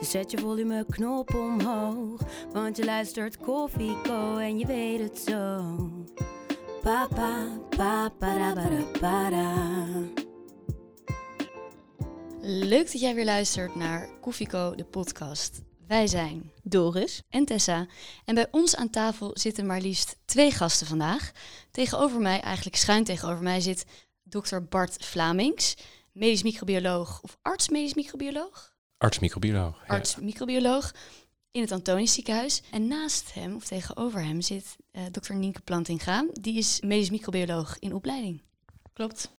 Dus zet je volumeknop omhoog. Want je luistert Koffieko en je weet het zo. Papa, papa, ba, da. Leuk dat jij weer luistert naar Koffieko, de podcast. Wij zijn Doris. en Tessa en bij ons aan tafel zitten maar liefst twee gasten vandaag. Tegenover mij, eigenlijk schuin tegenover mij, zit dokter Bart Vlamings, medisch microbioloog of arts medisch microbioloog? Arts-microbioloog. ja. Arts microbioloog in het Antonisch ziekenhuis. En naast hem, of tegenover hem, zit eh dokter Nienke Plantinga. Die is medisch microbioloog in opleiding. Klopt.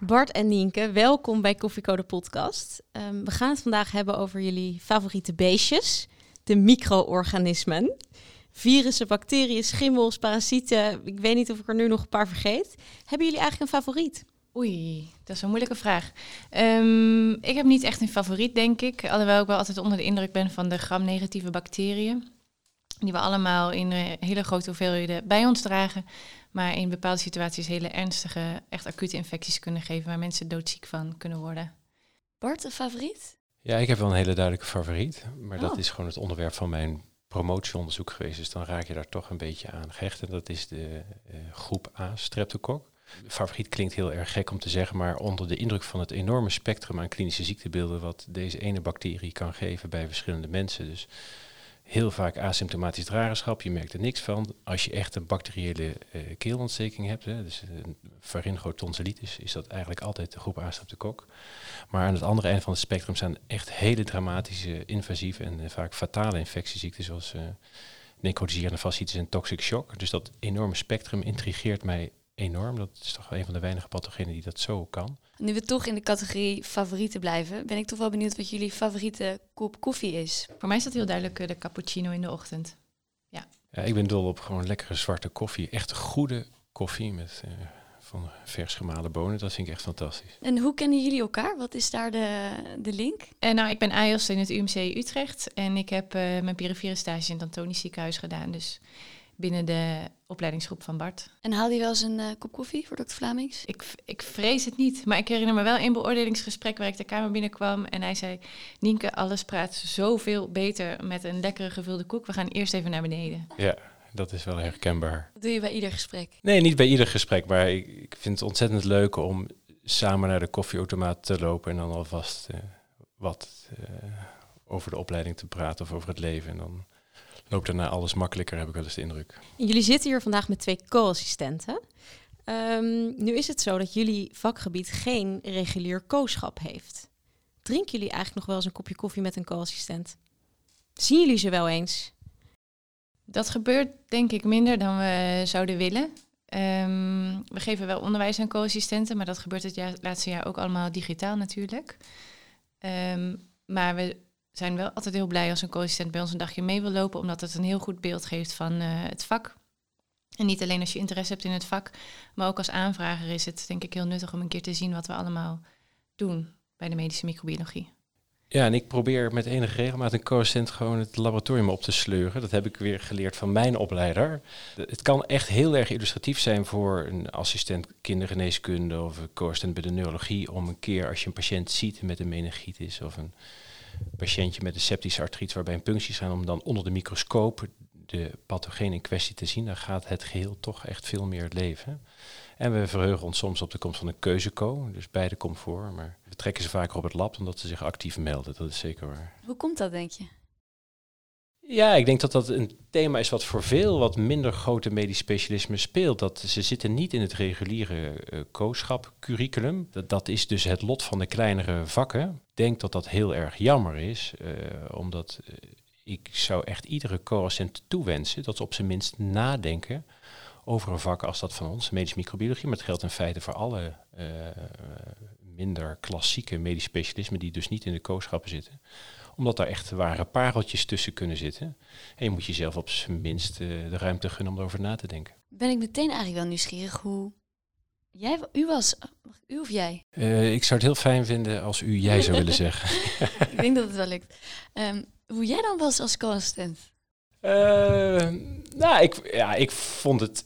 Bart en Nienke, welkom bij Koffieko de podcast. Ehm, we gaan het vandaag hebben over jullie favoriete beestjes, de micro-organismen. Virussen, bacteriën, schimmels, parasieten. Ik weet niet of ik er nu nog een paar vergeet. Hebben jullie eigenlijk een favoriet? Oei, dat is een moeilijke vraag. Ehm, ik heb niet echt een favoriet, denk ik. Alhoewel ik wel altijd onder de indruk ben van de gram-negatieve bacteriën. Die we allemaal in eh, hele grote hoeveelheden bij ons dragen. Maar in bepaalde situaties hele ernstige, echt acute infecties kunnen geven. Waar mensen doodziek van kunnen worden. Bart, een favoriet? Ja, ik heb wel een hele duidelijke favoriet. Maar dat Oh. is gewoon het onderwerp van mijn promotieonderzoek geweest. Dus dan raak je daar toch een beetje aan gehecht. En dat is de eh, groep A, streptokok. Favoriet klinkt heel erg gek om te zeggen, maar onder de indruk van het enorme spectrum aan klinische ziektebeelden wat deze ene bacterie kan geven bij verschillende mensen. Dus heel vaak asymptomatisch dragerschap, je merkt er niks van. Als je echt een bacteriële eh, keelontsteking hebt, hè, dus een is dat eigenlijk altijd de groep A streptokok. Maar aan het andere eind van het spectrum staan echt hele dramatische, invasieve en eh, vaak fatale infectieziekten zoals eh necrotiserende fasciitis en toxic shock. Dus dat enorme spectrum intrigeert mij enorm. Dat is toch een van de weinige pathogenen die dat zo kan. Nu we toch in de categorie favorieten blijven, ben ik toch wel benieuwd wat jullie favoriete kop koffie is. Voor mij is dat heel duidelijk eh, de cappuccino in de ochtend. Ja, ik ben dol op gewoon lekkere zwarte koffie. Echt goede koffie met eh, van vers gemalen bonen. Dat vind ik echt fantastisch. En hoe kennen jullie elkaar? Wat is daar de, de link? En nou, ik ben AIOS in het UMC Utrecht. En ik heb eh, mijn perifere stage in het Antonisch ziekenhuis gedaan. Dus binnen de opleidingsgroep van Bart. En haal je wel eens een eh, kop koffie voor dokter Vlamings? Ik, ik vrees het niet, maar ik herinner me wel een beoordelingsgesprek waar ik de kamer binnenkwam en hij zei: Nienke, alles praat zoveel beter met een lekkere gevulde koek. We gaan eerst even naar beneden. Ja, dat is wel herkenbaar. Dat doe je bij ieder gesprek. Nee, niet bij ieder gesprek, maar ik, ik vind het ontzettend leuk om samen naar de koffieautomaat te lopen en dan alvast eh, wat eh, over de opleiding te praten of over het leven. En dan loopt daarna alles makkelijker, heb ik wel eens de indruk. Jullie zitten hier vandaag met twee co-assistenten. Ehm, nu is het zo dat jullie vakgebied geen regulier co-schap heeft. Drinken jullie eigenlijk nog wel eens een kopje koffie met een co-assistent? Zien jullie ze wel eens? Dat gebeurt denk ik minder dan we zouden willen. Ehm, we geven wel onderwijs aan co-assistenten, maar dat gebeurt het jaar, laatste jaar ook allemaal digitaal natuurlijk. Ehm, maar we zijn wel altijd heel blij als een co-assistent bij ons een dagje mee wil lopen, omdat het een heel goed beeld geeft van eh, het vak. En niet alleen als je interesse hebt in het vak, maar ook als aanvrager is het denk ik heel nuttig om een keer te zien wat we allemaal doen bij de medische microbiologie. Ja, en ik probeer met enige regelmaat een co-assistent gewoon het laboratorium op te sleuren. Dat heb ik weer geleerd van mijn opleider. De- Het kan echt heel erg illustratief zijn voor een assistent kindergeneeskunde of een co-assistent bij de neurologie om een keer als je een patiënt ziet met een meningitis of een patiëntje met een septische artritis waarbij een punctie gaan om dan onder de microscoop de pathogeen in kwestie te zien. Dan gaat het geheel toch echt veel meer leven. En we verheugen ons soms op de komst van een keuzeco. Dus beide komt voor. Maar we trekken ze vaker op het lab omdat ze zich actief melden. Dat is zeker waar. Hoe komt dat, denk je? Ja, ik denk dat dat een thema is wat voor veel wat minder grote medisch specialismen speelt. Dat ze zitten niet in het reguliere co-schap curriculum. Dat, is dus het lot van de kleinere vakken. Ik denk dat dat heel erg jammer is, eh, omdat eh, ik zou echt iedere co-assistent toewensen dat ze op zijn minst nadenken over een vak als dat van ons, medisch microbiologie. Maar het geldt in feite voor alle minder klassieke medisch specialismen die dus niet in de co-schappen zitten. Omdat daar echt ware pareltjes tussen kunnen zitten. En je moet jezelf op zijn minst eh, de ruimte gunnen om erover na te denken. Ben ik meteen eigenlijk wel nieuwsgierig hoe jij, u was. U of jij? Eh, ik zou het heel fijn vinden als u jij zou willen zeggen. ik denk dat het wel lukt. Ehm, hoe jij dan was als co-assistent? Eh, nou, ik, ja, ik vond het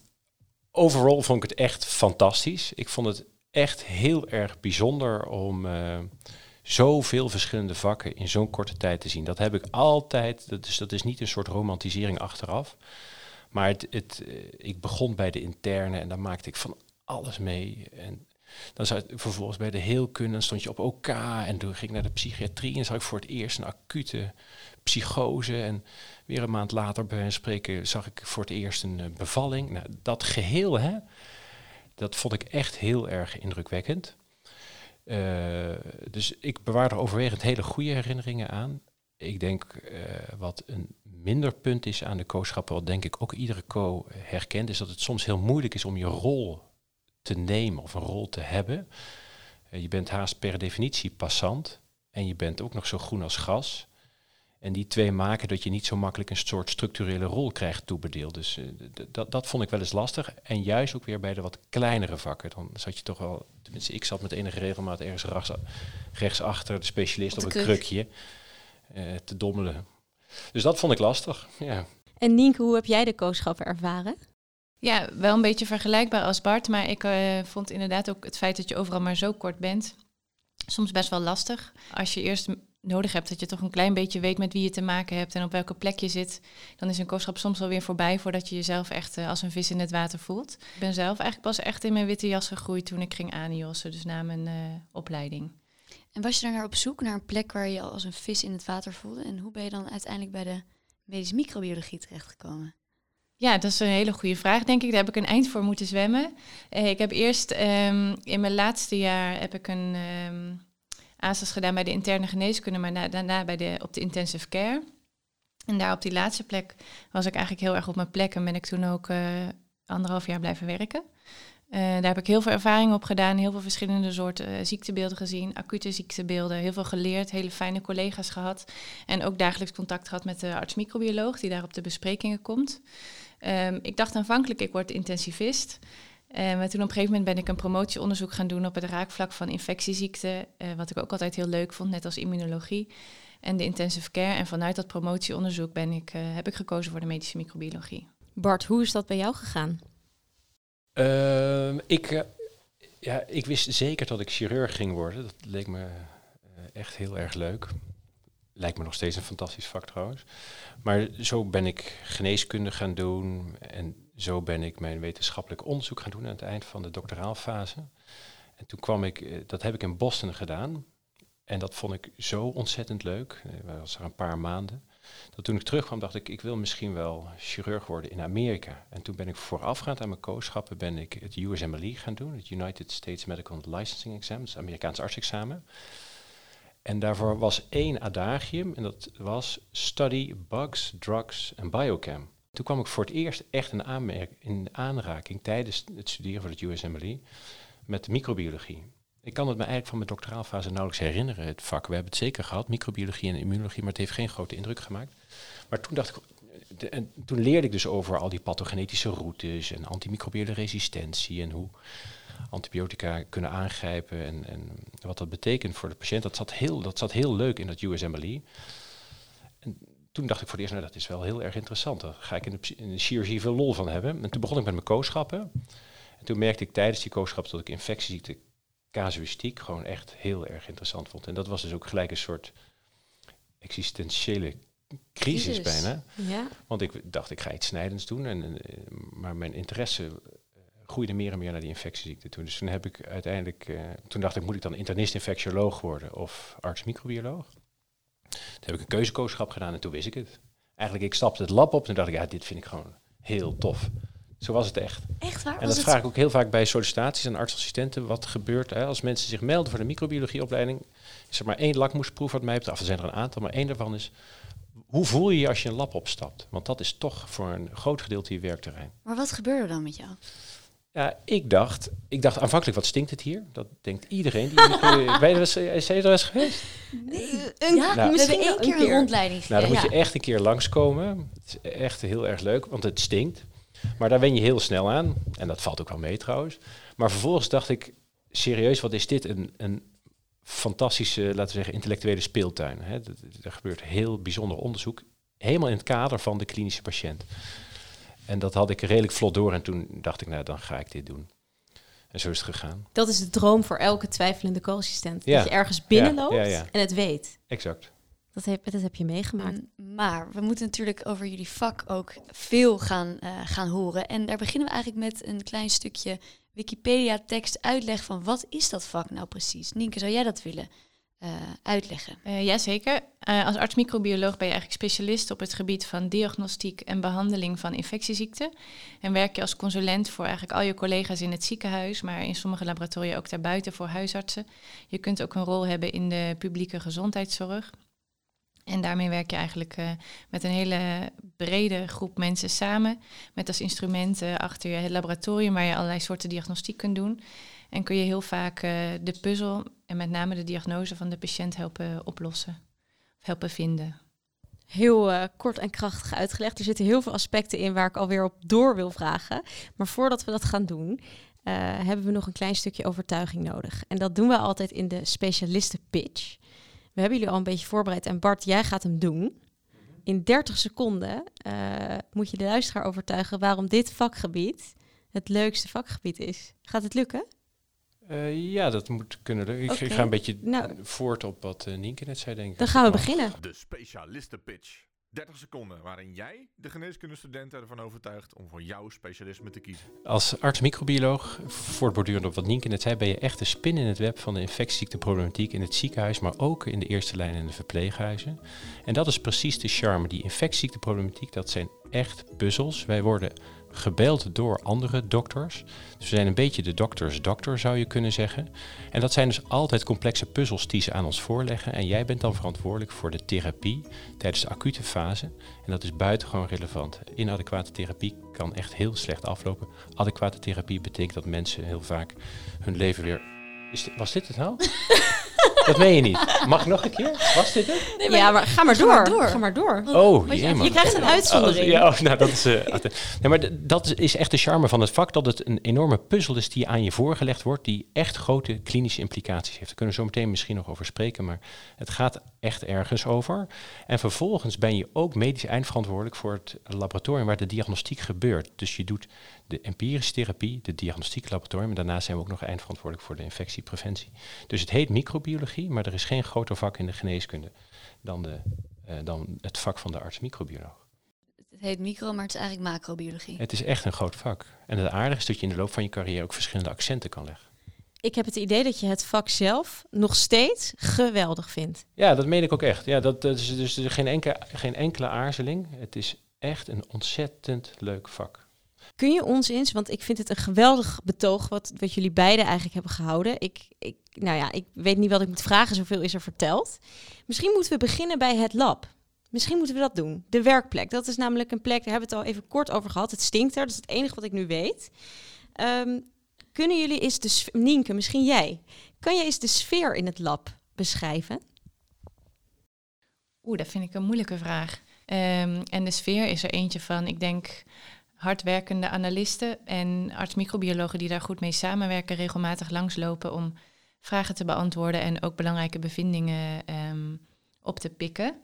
overal vond ik het echt fantastisch. Ik vond het echt heel erg bijzonder om uh, zoveel verschillende vakken in zo'n korte tijd te zien. Dat heb ik altijd, dat is, dat is niet een soort romantisering achteraf. Maar het, het, eh, ik begon bij de interne en daar maakte ik van alles mee. En dan zat vervolgens bij de heelkunde, dan stond je op OK en toen ging ik naar de psychiatrie en zag ik voor het eerst een acute psychose. En weer een maand later bij een spreken zag ik voor het eerst een eh, bevalling. Nou, dat geheel, hè, dat vond ik echt heel erg indrukwekkend. Uh, dus ik bewaar er overwegend hele goede herinneringen aan. Ik denk uh, wat een minder punt is aan de co-schappen, wat denk ik ook iedere co herkent, is dat het soms heel moeilijk is om je rol te nemen of een rol te hebben. Uh, je bent haast per definitie passant en je bent ook nog zo groen als gras. En die twee maken dat je niet zo makkelijk een soort structurele rol krijgt toebedeeld. Dus uh, dat, dat vond ik wel eens lastig. En juist ook weer bij de wat kleinere vakken. Dan zat je toch wel, tenminste ik zat met enige regelmaat ergens rechts, rechtsachter, de specialist op, op een kruk. krukje, uh, te dommelen. Dus dat vond ik lastig, ja. En Nienke, hoe heb jij de kooschappen ervaren? Ja, wel een beetje vergelijkbaar als Bart. Maar ik uh, vond inderdaad ook het feit dat je overal maar zo kort bent... soms best wel lastig. Als je eerst nodig hebt dat je toch een klein beetje weet met wie je te maken hebt en op welke plek je zit, dan is een kooschap soms wel weer voorbij voordat je jezelf echt uh, als een vis in het water voelt. Ik ben zelf eigenlijk pas echt in mijn witte jas gegroeid toen ik ging aanjossen, dus na mijn uh, opleiding. En was je daar naar op zoek naar een plek waar je je als een vis in het water voelde? En hoe ben je dan uiteindelijk bij de medische microbiologie terechtgekomen? Ja, dat is een hele goede vraag, denk ik. Daar heb ik een eind voor moeten zwemmen. Uh, ik heb eerst um, in mijn laatste jaar heb ik een um, ASAS gedaan bij de interne geneeskunde, maar na, daarna bij de, op de intensive care. En daar op die laatste plek was ik eigenlijk heel erg op mijn plek en ben ik toen ook uh, anderhalf jaar blijven werken. Uh, daar heb ik heel veel ervaring op gedaan, heel veel verschillende soorten uh, ziektebeelden gezien, acute ziektebeelden, heel veel geleerd, hele fijne collega's gehad. En ook dagelijks contact gehad met de arts-microbioloog die daar op de besprekingen komt. Um, ik dacht aanvankelijk, ik word intensivist. Uh, maar toen op een gegeven moment ben ik een promotieonderzoek gaan doen op het raakvlak van infectieziekten, uh, wat ik ook altijd heel leuk vond, net als immunologie en de intensive care. En vanuit dat promotieonderzoek ben ik, uh, heb ik gekozen voor de medische microbiologie. Bart, hoe is dat bij jou gegaan? Uh, ik, ja, ik wist zeker dat ik chirurg ging worden. Dat leek me echt heel erg leuk. Lijkt me nog steeds een fantastisch vak trouwens. Maar zo ben ik geneeskunde gaan doen en zo ben ik mijn wetenschappelijk onderzoek gaan doen aan het eind van de doctoraalfase. En toen kwam ik, dat heb ik in Boston gedaan. En dat vond ik zo ontzettend leuk. Dat was er een paar maanden. Dat toen ik terugkwam dacht ik, ik wil misschien wel chirurg worden in Amerika. En toen ben ik voorafgaand aan mijn kooschappen ben ik het USMLE gaan doen. Het United States Medical Licensing Exam, het Amerikaans artsexamen. En daarvoor was één adagium en dat was Study Bugs, Drugs en Biochem. Toen kwam ik voor het eerst echt in, aanmerk, in aanraking tijdens het studeren van het USMLE met microbiologie. Ik kan het me eigenlijk van mijn doctoraalfase nauwelijks herinneren, het vak. We hebben het zeker gehad, microbiologie en immunologie, maar het heeft geen grote indruk gemaakt. Maar toen dacht ik, en toen leerde ik dus over al die pathogenetische routes en antimicrobiële resistentie en hoe antibiotica kunnen aangrijpen en, en wat dat betekent voor de patiënt. Dat zat heel, dat zat heel leuk in dat USMLE. En toen dacht ik voor het eerst, nou dat is wel heel erg interessant. Daar ga ik in de, in de chirurgie veel lol van hebben. En toen begon ik met mijn kooschappen. En toen merkte ik tijdens die kooschappen dat ik infectieziekte casuïstiek gewoon echt heel erg interessant vond. En dat was dus ook gelijk een soort existentiële crisis, crisis. bijna. Ja. Want ik dacht, ik ga iets snijdends doen. En, en, maar mijn interesse groeide meer en meer naar die infectieziekte toe. Dus toen heb ik uiteindelijk, uh, toen dacht ik, moet ik dan internist-infectioloog worden of arts-microbioloog? Toen heb ik een keuzekooschap gedaan en toen wist ik het. Eigenlijk, ik stapte het lab op en toen dacht ik, ja, dit vind ik gewoon heel tof. Zo was het echt. Echt waar? En dat vraag ik ook heel vaak bij sollicitaties aan artsassistenten. Wat gebeurt hè, als mensen zich melden voor de microbiologieopleiding? Is er maar één lakmoesproef wat mij betreft. Er zijn er een aantal, maar één daarvan is... Hoe voel je je als je een lab opstapt? Want dat is toch voor een groot gedeelte je werkterrein. Maar wat gebeurde dan met jou? Ja, ik dacht, ik dacht aanvankelijk, wat stinkt het hier? Dat denkt iedereen. Die, ben je er eens, eh, is je eens geweest? Nee. Een- ja, Nou. we misschien één keer een rondleiding Nou, dan moet je echt een keer langskomen. Het is echt heel erg leuk, want het stinkt. Maar daar wen je heel snel aan. En dat valt ook wel mee trouwens. Maar vervolgens dacht ik, serieus, wat is dit? Een, een fantastische, laten we zeggen, intellectuele speeltuin. Hè? Er gebeurt heel bijzonder onderzoek. Helemaal in het kader van de klinische patiënt. En dat had ik redelijk vlot door. En toen dacht ik, nou, dan ga ik dit doen. En zo is het gegaan. Dat is de droom voor elke twijfelende co-assistent. Ja. Dat je ergens binnenloopt Ja, ja, ja. en het weet. Exact. Dat heb, dat heb je meegemaakt. Mm, Maar we moeten natuurlijk over jullie vak ook veel gaan, eh, gaan horen. En daar beginnen we eigenlijk met een klein stukje Wikipedia-tekst uitleg van wat is dat vak nou precies? Nienke, zou jij dat willen eh, uitleggen? Eh jazeker. Eh, als arts-microbioloog ben je eigenlijk specialist op het gebied van diagnostiek en behandeling van infectieziekten. En werk je als consulent voor eigenlijk al je collega's in het ziekenhuis, maar in sommige laboratoria ook daarbuiten voor huisartsen. Je kunt ook een rol hebben in de publieke gezondheidszorg. En daarmee werk je eigenlijk met een hele brede groep mensen samen. Met als instrument eh, achter je het laboratorium waar je allerlei soorten diagnostiek kunt doen. En kun je heel vaak eh, de puzzel en met name de diagnose van de patiënt helpen oplossen. Of helpen vinden. Heel eh, kort en krachtig uitgelegd. Er zitten heel veel aspecten in waar ik alweer op door wil vragen. Maar voordat we dat gaan doen, eh, hebben we nog een klein stukje overtuiging nodig. En dat doen we altijd in de specialisten pitch. We hebben jullie al een beetje voorbereid. En Bart, jij gaat hem doen. In 30 seconden moet je de luisteraar overtuigen waarom dit vakgebied het leukste vakgebied is. Gaat het lukken? Eh, ja, dat moet kunnen. Ik, ga een beetje Nou. voort op wat eh, Nienke net zei, denk ik. Dan gaan we beginnen. De specialistenpitch. 30 seconden waarin jij de geneeskundestudenten ervan overtuigt om voor jouw specialisme te kiezen. Als arts-microbioloog, voortbordurend op wat Nienke net zei, ben je echt de spin in het web van de infectieziekteproblematiek in het ziekenhuis, maar ook in de eerste lijn in de verpleeghuizen. En dat is precies de charme. Die infectieziekteproblematiek, dat zijn echt puzzels. Wij worden gebeld door andere dokters. Dus we zijn een beetje de dokters dokter, zou je kunnen zeggen. En dat zijn dus altijd complexe puzzels die ze aan ons voorleggen. En jij bent dan verantwoordelijk voor de therapie tijdens de acute fase. En dat is buitengewoon relevant. Inadequate therapie kan echt heel slecht aflopen. Adequate therapie betekent dat mensen heel vaak hun leven weer... Is dit- was dit het nou? dat meen je niet. Mag ik nog een keer? Was dit het? ja, maar ga maar ga door. maar door. Ga maar door. Oh, Wat je-. Je krijgt een uitzondering. Oh, ja, oh, nou, dat is, eh, atte- nee, maar dat is echt de charme van het vak, dat het een enorme puzzel is die aan je voorgelegd wordt, die echt grote klinische implicaties heeft. Daar kunnen we zo meteen misschien nog over spreken, maar het gaat echt ergens over. En vervolgens ben je ook medisch eindverantwoordelijk voor het laboratorium waar de diagnostiek gebeurt. Dus je doet de empirische therapie, de diagnostiek laboratorium, en daarnaast zijn we ook nog eindverantwoordelijk voor de infectiepreventie. Dus het heet microbiologie, maar er is geen groter vak in de geneeskunde dan, de, eh, dan het vak van de arts-microbioloog. Het heet micro, maar het is eigenlijk macrobiologie. Het is echt een groot vak. En het aardige is dat je in de loop van je carrière ook verschillende accenten kan leggen. Ik heb het idee dat je het vak zelf nog steeds geweldig vindt. Ja, dat meen ik ook echt. Ja, dat, dat is dus geen enkele, geen enkele aarzeling. Het is echt een ontzettend leuk vak. Kun je ons eens, want ik vind het een geweldig betoog wat, wat jullie beiden eigenlijk hebben gehouden. Ik, ik, nou ja, ik weet niet wat ik moet vragen, zoveel is er verteld. Misschien moeten we beginnen bij het lab. Misschien moeten we dat doen. De werkplek. Dat is namelijk een plek, daar hebben we het al even kort over gehad. Het stinkt er, dat is het enige wat ik nu weet. Ehm, kunnen jullie eens de sf- Nienke, misschien jij, kan je eens de sfeer in het lab beschrijven? Oeh, dat vind ik een moeilijke vraag. Ehm, en de sfeer is er eentje van, ik denk, hardwerkende analisten en arts-microbiologen die daar goed mee samenwerken, regelmatig langslopen om vragen te beantwoorden en ook belangrijke bevindingen ehm, op te pikken,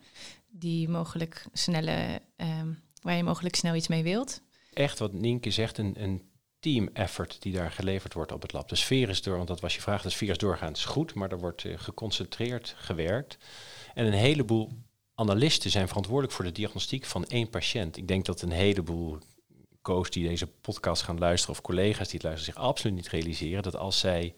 die mogelijk snelle, ehm, waar je mogelijk snel iets mee wilt. Echt wat Nienke zegt, een, een team effort die daar geleverd wordt op het lab. De sfeer is door, want dat was je vraag, de sfeer is doorgaans goed, maar er wordt eh, geconcentreerd gewerkt. En een heleboel analisten zijn verantwoordelijk voor de diagnostiek van één patiënt. Ik denk dat een heleboel coaches die deze podcast gaan luisteren of collega's die het luisteren zich absoluut niet realiseren dat als zij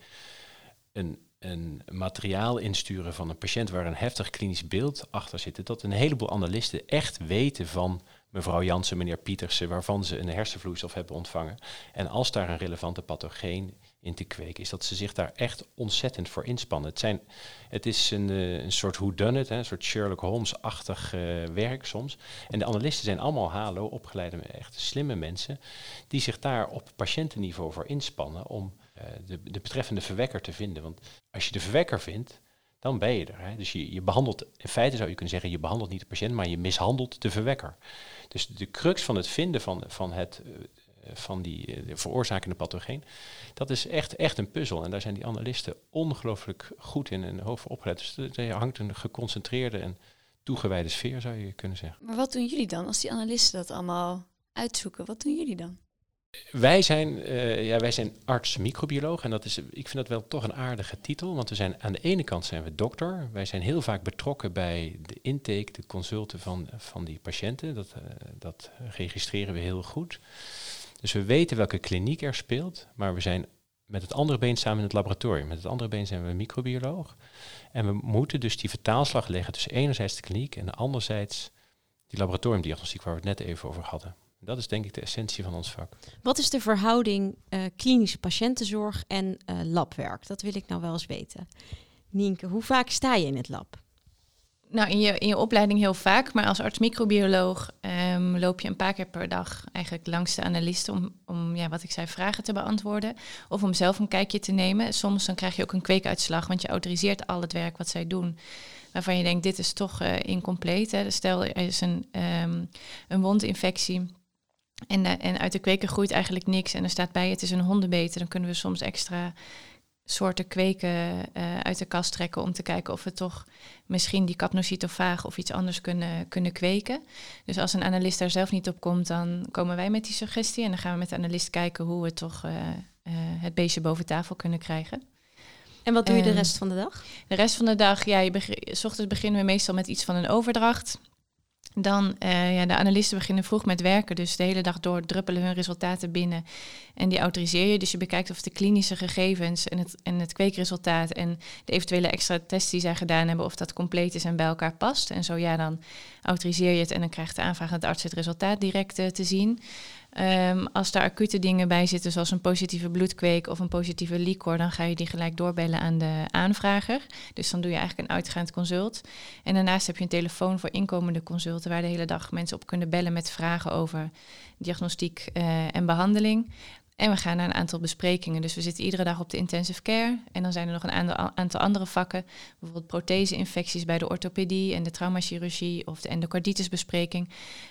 een, een materiaal insturen van een patiënt waar een heftig klinisch beeld achter zit, dat een heleboel analisten echt weten van mevrouw Jansen, meneer Pietersen, waarvan ze een hersenvloeistof hebben ontvangen. En als daar een relevante pathogeen te kweken, is dat ze zich daar echt ontzettend voor inspannen. Het, zijn, het is een, uh, een soort whodunit, een soort Sherlock Holmes-achtig uh, werk soms. En de analisten zijn allemaal halo, opgeleide, echt slimme mensen, die zich daar op patiëntenniveau voor inspannen om uh, de, de betreffende verwekker te vinden. Want als je de verwekker vindt, dan ben je er. Hè. Dus je, je behandelt, in feite zou je kunnen zeggen, je behandelt niet de patiënt, maar je mishandelt de verwekker. Dus de crux van het vinden van, van, het, van die uh, veroorzakende pathogeen, dat is echt, echt een puzzel. En daar zijn die analisten ongelooflijk goed in en hoog voor opgeleid. Dus er hangt een geconcentreerde en toegewijde sfeer, zou je kunnen zeggen. Maar wat doen jullie dan als die analisten dat allemaal uitzoeken? Wat doen jullie dan? Wij zijn, uh, ja, wij zijn arts-microbioloog en dat is, ik vind dat wel toch een aardige titel, want we zijn, aan de ene kant zijn we dokter. Wij zijn heel vaak betrokken bij de intake, de consulten van, van die patiënten. Dat, uh, dat registreren we heel goed. Dus we weten welke kliniek er speelt, maar we zijn met het andere been samen in het laboratorium. Met het andere been zijn we microbioloog. En we moeten dus die vertaalslag leggen tussen enerzijds de kliniek en anderzijds die laboratoriumdiagnostiek waar we het net even over hadden. Dat is denk ik de essentie van ons vak. Wat is de verhouding uh, klinische patiëntenzorg en uh, labwerk? Dat wil ik nou wel eens weten. Nienke, hoe vaak sta je in het lab? Nou, in je, in je opleiding heel vaak, maar als arts-microbioloog um, loop je een paar keer per dag eigenlijk langs de analisten om, om ja, wat ik zei, vragen te beantwoorden. Of om zelf een kijkje te nemen. Soms dan krijg je ook een kweekuitslag, want je autoriseert al het werk wat zij doen. Waarvan je denkt, dit is toch uh, incompleet. Hè. Stel, er is een, um, een wondinfectie en, uh, en uit de kweker groeit eigenlijk niks en er staat bij het is een hondenbeter, dan kunnen we soms extra soorten kweken uh, uit de kast trekken om te kijken of we toch misschien die capnocytofaag of iets anders kunnen, kunnen kweken. Dus als een analist daar zelf niet op komt, dan komen wij met die suggestie en dan gaan we met de analist kijken hoe we toch uh, uh, het beestje boven tafel kunnen krijgen. En wat doe je de rest van de dag? De rest van de dag, ja, je beg- s ochtends beginnen we meestal met iets van een overdracht. Dan, uh, ja, de analisten beginnen vroeg met werken, dus de hele dag door druppelen hun resultaten binnen en die autoriseer je. Dus je bekijkt of de klinische gegevens en het, en het kweekresultaat en de eventuele extra tests die zij gedaan hebben, of dat compleet is en bij elkaar past. En zo ja, dan autoriseer je het en dan krijgt de aanvragende arts het resultaat direct uh, te zien. Um, als daar acute dingen bij zitten, zoals een positieve bloedkweek of een positieve liquor, dan ga je die gelijk doorbellen aan de aanvrager. Dus dan doe je eigenlijk een uitgaand consult. En daarnaast heb je een telefoon voor inkomende consulten, waar de hele dag mensen op kunnen bellen met vragen over diagnostiek uh, en behandeling. En we gaan naar een aantal besprekingen. Dus we zitten iedere dag op de intensive care. En dan zijn er nog een aantal andere vakken. Bijvoorbeeld prothese-infecties bij de orthopedie en de traumachirurgie of de endocarditisbespreking.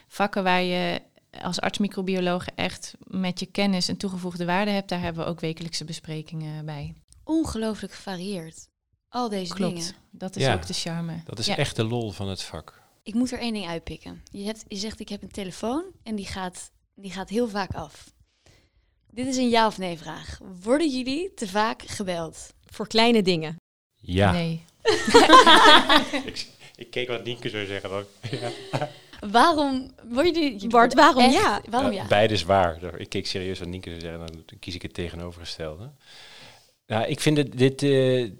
Vakken waar je als arts-microbioloog echt met je kennis een toegevoegde waarde hebt, daar hebben we ook wekelijkse besprekingen bij. Ongelooflijk gevarieerd. Al deze Klopt. dingen. Dat is Ja, ook de charme. Dat is Ja. echt de lol van het vak. Ik moet er één ding uitpikken. Je, hebt, je zegt, ik heb een telefoon en die gaat, die gaat heel vaak af. Dit is een ja of nee vraag. Worden jullie te vaak gebeld? Voor kleine dingen. Ja. Nee. ik, ik keek wat Nienke zou zeggen. Dan. Ja. Waarom jullie... jullie Bart, waarom echt- ja? Waarom Ja? Beide is waar. Ik keek serieus wat Nienke zou zeggen, dan kies ik het tegenovergestelde. Nou, ik vind het, dit, eh,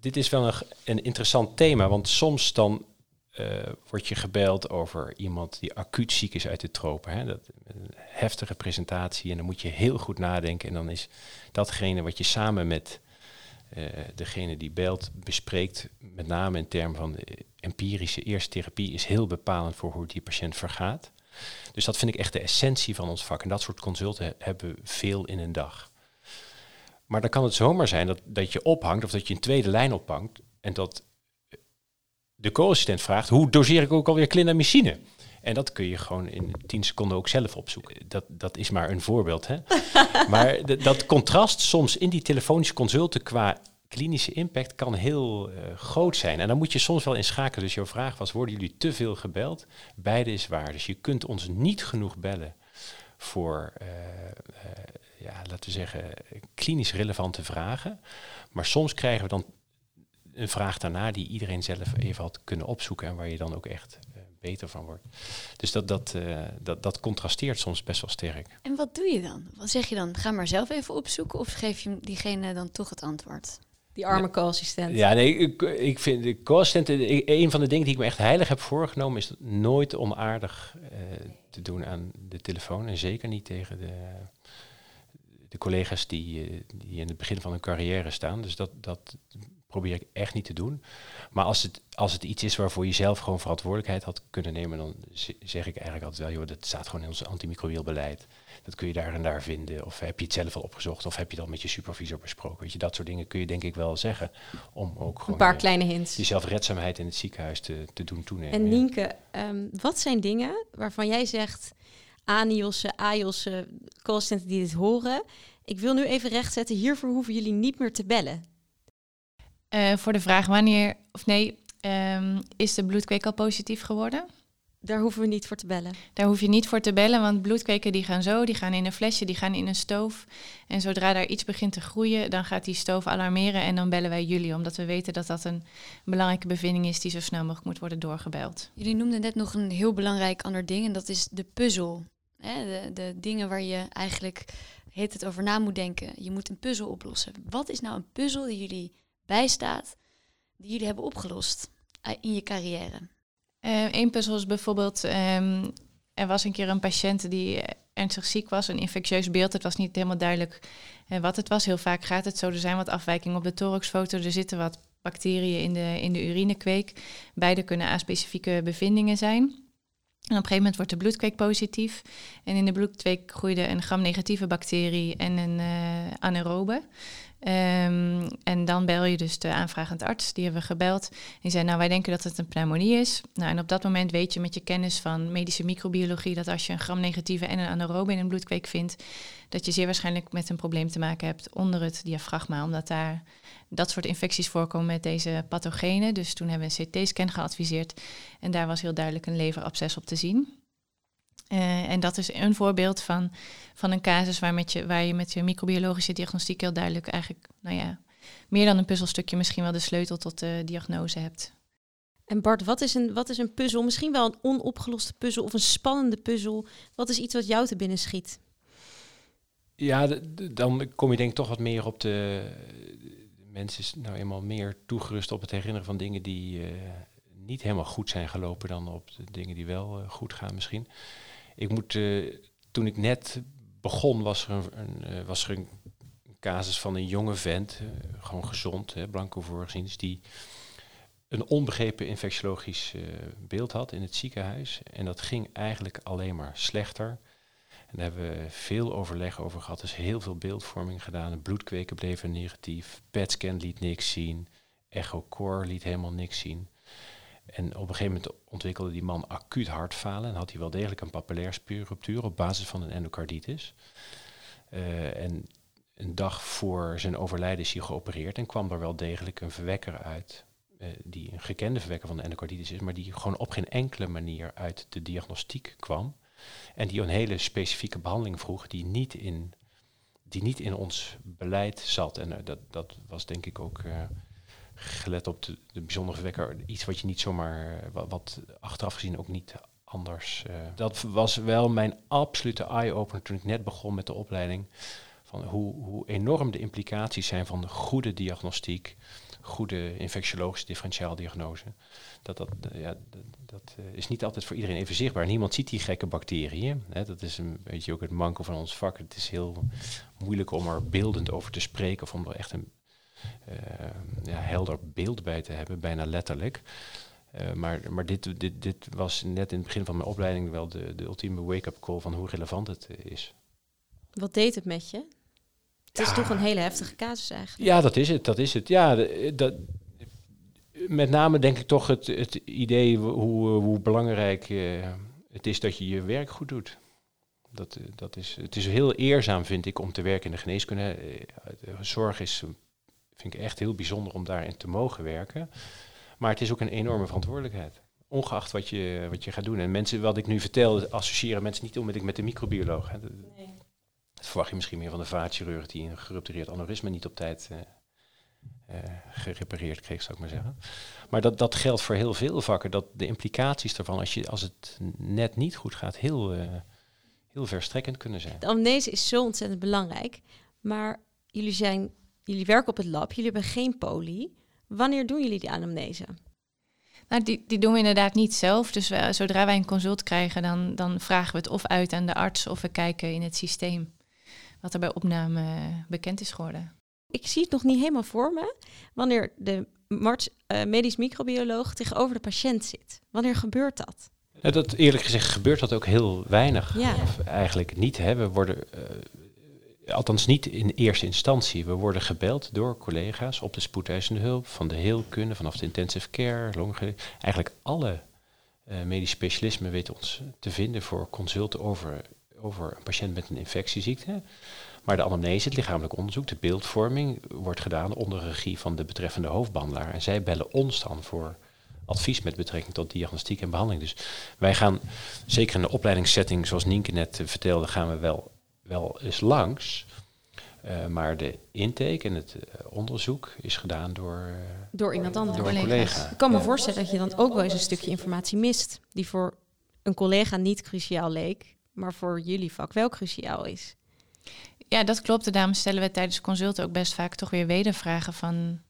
dit is wel een, een interessant thema, want soms dan eh, word je gebeld over iemand die acuut ziek is uit de tropen. Hè? Dat, een heftige presentatie en dan moet je heel goed nadenken en dan is datgene wat je samen met eh, degene die belt bespreekt, met name in termen van de empirische eerste therapie, is heel bepalend voor hoe die patiënt vergaat. Dus dat vind ik echt de essentie van ons vak. En dat soort consulten he- hebben we veel in een dag. Maar dan kan het zomaar zijn dat, dat je ophangt of dat je een tweede lijn ophangt en dat de co-assistent vraagt, hoe doseer ik ook alweer clindamycine? En dat kun je gewoon in 10 seconden ook zelf opzoeken. Dat, dat is maar een voorbeeld. Hè? maar dat contrast soms in die telefonische consulten qua klinische impact kan heel eh, groot zijn. En dan moet je soms wel inschakelen. Dus jouw vraag was, worden jullie te veel gebeld? Beide is waar. Dus je kunt ons niet genoeg bellen voor, eh, eh, ja, laten we zeggen, klinisch relevante vragen. Maar soms krijgen we dan een vraag daarna die iedereen zelf even had kunnen opzoeken en waar je dan ook echt beter van wordt. Dus dat, dat, eh, dat, dat contrasteert soms best wel sterk. En wat doe je dan? Wat zeg je dan? Ga maar zelf even opzoeken of geef je diegene dan toch het antwoord? Die arme co-assistent. Ja, nee, ik, ik vind de co-assistent, een van de dingen die ik me echt heilig heb voorgenomen, is nooit onaardig eh, te doen aan de telefoon. En zeker niet tegen de, de collega's die, die in het begin van hun carrière staan. Dus dat, dat probeer ik echt niet te doen. Maar als het, als het iets is waarvoor je zelf gewoon verantwoordelijkheid had kunnen nemen, dan zeg ik eigenlijk altijd wel, joh, dat staat gewoon in ons antimicrobieel beleid. Dat kun je daar en daar vinden. Of heb je het zelf al opgezocht? Of heb je dat met je supervisor besproken? Weet je, dat soort dingen kun je denk ik wel zeggen. Om ook gewoon een paar kleine hints. Je zelfredzaamheid in het ziekenhuis te, te doen toenemen. En Nienke, um, wat zijn dingen waarvan jij zegt, ANIOS'en, AJOS'en, callcenter die dit horen, ik wil nu even rechtzetten, hiervoor hoeven jullie niet meer te bellen. Uh, voor de vraag wanneer, of nee, um, is de bloedkweek al positief geworden? Daar hoeven we niet voor te bellen. Daar hoef je niet voor te bellen, want bloedkweken die gaan zo, die gaan in een flesje, die gaan in een stoof. En zodra daar iets begint te groeien, dan gaat die stoof alarmeren en dan bellen wij jullie, omdat we weten dat dat een belangrijke bevinding is die zo snel mogelijk moet worden doorgebeld. Jullie noemden net nog een heel belangrijk ander ding en dat is de puzzel. Hè, de, de dingen waar je eigenlijk heet het over na moet denken. Je moet een puzzel oplossen. Wat is nou een puzzel die jullie bijstaat, die jullie hebben opgelost eh, in je carrière? Eén eh, puzzel is bijvoorbeeld, um, er was een keer een patiënt die ernstig ziek was, een infectieus beeld. Het was niet helemaal duidelijk uh, wat het was. Heel vaak gaat het zo. Er zijn wat afwijkingen op de thoraxfoto. Er zitten wat bacteriën in de, in de urinekweek. Beide kunnen aspecifieke bevindingen zijn. En op een gegeven moment wordt de bloedkweek positief. En in de bloedkweek groeide een gram-negatieve bacterie en een anaerobe. Um, en dan bel je dus de aanvragend arts, die hebben we gebeld. Die zei, nou wij denken dat het een pneumonie is. Nou, en op dat moment weet je met je kennis van medische microbiologie dat als je een gram-negatieve en een anaerobe in een bloedkweek vindt, dat je zeer waarschijnlijk met een probleem te maken hebt onder het diafragma, omdat daar dat soort infecties voorkomen met deze pathogenen. Dus toen hebben we een CT-scan geadviseerd en daar was heel duidelijk een leverabsces op te zien. Uh, en dat is een voorbeeld van, van een casus waar, met je, waar je met je microbiologische diagnostiek heel duidelijk eigenlijk, nou ja, meer dan een puzzelstukje misschien wel de sleutel tot de diagnose hebt. En Bart, wat is, een, wat is een puzzel? Misschien wel een onopgeloste puzzel of een spannende puzzel. Wat is iets wat jou te binnen schiet? Ja, dan kom je denk ik toch wat meer op de... Mensen nou eenmaal meer toegerust op het herinneren van dingen die uh, niet helemaal goed zijn gelopen dan op de dingen die wel uh, goed gaan misschien. Ik moet, uh, toen ik net begon, was er een, uh, was er een casus van een jonge vent, uh, gewoon gezond, hè, blanco voorgezien, die een onbegrepen infectiologisch beeld had in het ziekenhuis. En dat ging eigenlijk alleen maar slechter. En daar hebben we veel overleg over gehad. Dus heel veel beeldvorming gedaan. Bloedkweken bleven negatief. PET-scan liet niks zien. Echo-core liet helemaal niks zien. En op een gegeven moment ontwikkelde die man acuut hartfalen en had hij wel degelijk een papillairspuurruptuur op basis van een endocarditis. Uh, en een dag voor zijn overlijden is hij geopereerd en kwam er wel degelijk een verwekker uit, uh, die een gekende verwekker van de endocarditis is, maar die gewoon op geen enkele manier uit de diagnostiek kwam. En die een hele specifieke behandeling vroeg die niet in, die niet in ons beleid zat. En uh, dat, dat was denk ik ook gelet op de, de bijzondere verwekker, iets wat je niet zomaar, eh, wat, achteraf gezien ook niet anders. Uh, dat was wel mijn absolute eye-opener toen ik net begon met de opleiding. Van hoe, hoe enorm de implicaties zijn van goede diagnostiek, goede infectiologische differentiaaldiagnose. Dat, dat, ja, dat, is niet altijd voor iedereen even zichtbaar. Niemand ziet die gekke bacteriën. Hè. Dat is een beetje ook het manko van ons vak. Het is heel moeilijk om er beeldend over te spreken of om er echt een ja, helder beeld bij te hebben, bijna letterlijk. Uh, maar maar dit, dit, dit was net in het begin van mijn opleiding wel de, de ultieme wake-up call van hoe relevant het is. Wat deed het met je? Het is toch een hele heftige casus eigenlijk. Ja, dat is het. Dat is het. Ja, dat, met name denk ik toch het, het idee hoe, hoe belangrijk uh, het is dat je je werk goed doet. Dat, dat is, het is heel eerzaam, vind ik, om te werken in de geneeskunde. Zorg is vind ik echt heel bijzonder om daarin te mogen werken. Maar het is ook een enorme verantwoordelijkheid. Ongeacht wat je, wat je gaat doen. En mensen, wat ik nu vertel, associëren mensen niet onmiddellijk met de microbioloog. Hè. Nee. Dat verwacht je misschien meer van de vaatchirurg die een geruptureerd aneurysme niet op tijd uh, uh, gerepareerd kreeg, zou ik maar zeggen. Maar dat, dat geldt voor heel veel vakken. Dat de implicaties daarvan, als, je, als het net niet goed gaat, heel, uh, heel verstrekkend kunnen zijn. De amnese is zo ontzettend belangrijk. Maar jullie zijn jullie werken op het lab, jullie hebben geen poli. Wanneer doen jullie die anamnese? Nou, die, die doen we inderdaad niet zelf. Dus we, zodra wij een consult krijgen, dan, dan vragen we het of uit aan de arts of we kijken in het systeem. wat er bij opname bekend is geworden. Ik zie het nog niet helemaal voor me. Wanneer de marts, uh, medisch microbioloog tegenover de patiënt zit. Wanneer gebeurt dat? Nou, dat eerlijk gezegd gebeurt dat ook heel weinig. Ja. Of eigenlijk niet. Hè. We worden, uh, althans niet in eerste instantie. We worden gebeld door collega's op de spoedeisende hulp, van de heelkunde, vanaf de intensive care, longen. Eigenlijk alle uh, medische specialismen weten ons te vinden voor consulten over, over een patiënt met een infectieziekte. Maar de anamnese, het lichamelijk onderzoek, de beeldvorming, wordt gedaan onder regie van de betreffende hoofdbehandelaar. En zij bellen ons dan voor advies met betrekking tot diagnostiek en behandeling. Dus wij gaan, zeker in de opleidingssetting, zoals Nienke net uh, vertelde, gaan we wel, wel eens langs. Uh, maar de intake en het uh, onderzoek is gedaan door, door iemand anders. Door een collega. Ik kan me voorstellen dat je dan ook wel eens een stukje informatie mist, die voor een collega niet cruciaal leek, maar voor jullie vak wel cruciaal is. Ja, dat klopt. Daarom stellen we tijdens consulten ook best vaak toch weer wedervragen van...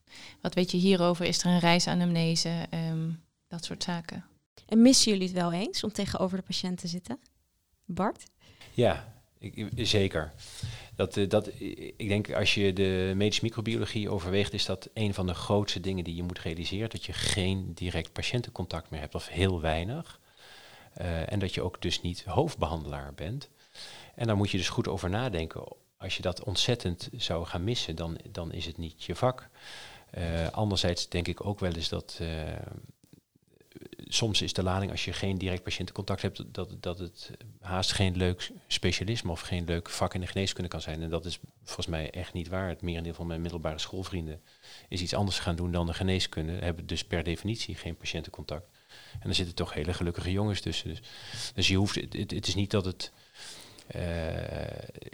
wat weet je hierover? Is er een reisanamnese? Um, dat soort zaken. En missen jullie het wel eens om tegenover de patiënt te zitten? Bart? Ja, ik, zeker. Dat, dat, ik denk als je de medische microbiologie overweegt, is dat een van de grootste dingen die je moet realiseren. Dat je geen direct patiëntencontact meer hebt, of heel weinig. Uh, en dat je ook dus niet hoofdbehandelaar bent. En daar moet je dus goed over nadenken als je dat ontzettend zou gaan missen, dan, dan is het niet je vak. Uh, anderzijds denk ik ook wel eens dat soms is de lading als je geen direct patiëntencontact hebt, dat, dat het haast geen leuk specialisme of geen leuk vak in de geneeskunde kan zijn. En dat is volgens mij echt niet waar. Het merendeel van mijn middelbare schoolvrienden is iets anders gaan doen dan de geneeskunde, hebben dus per definitie geen patiëntencontact. En er zitten toch hele gelukkige jongens tussen. Dus, dus je hoeft, het, het is niet dat het uh,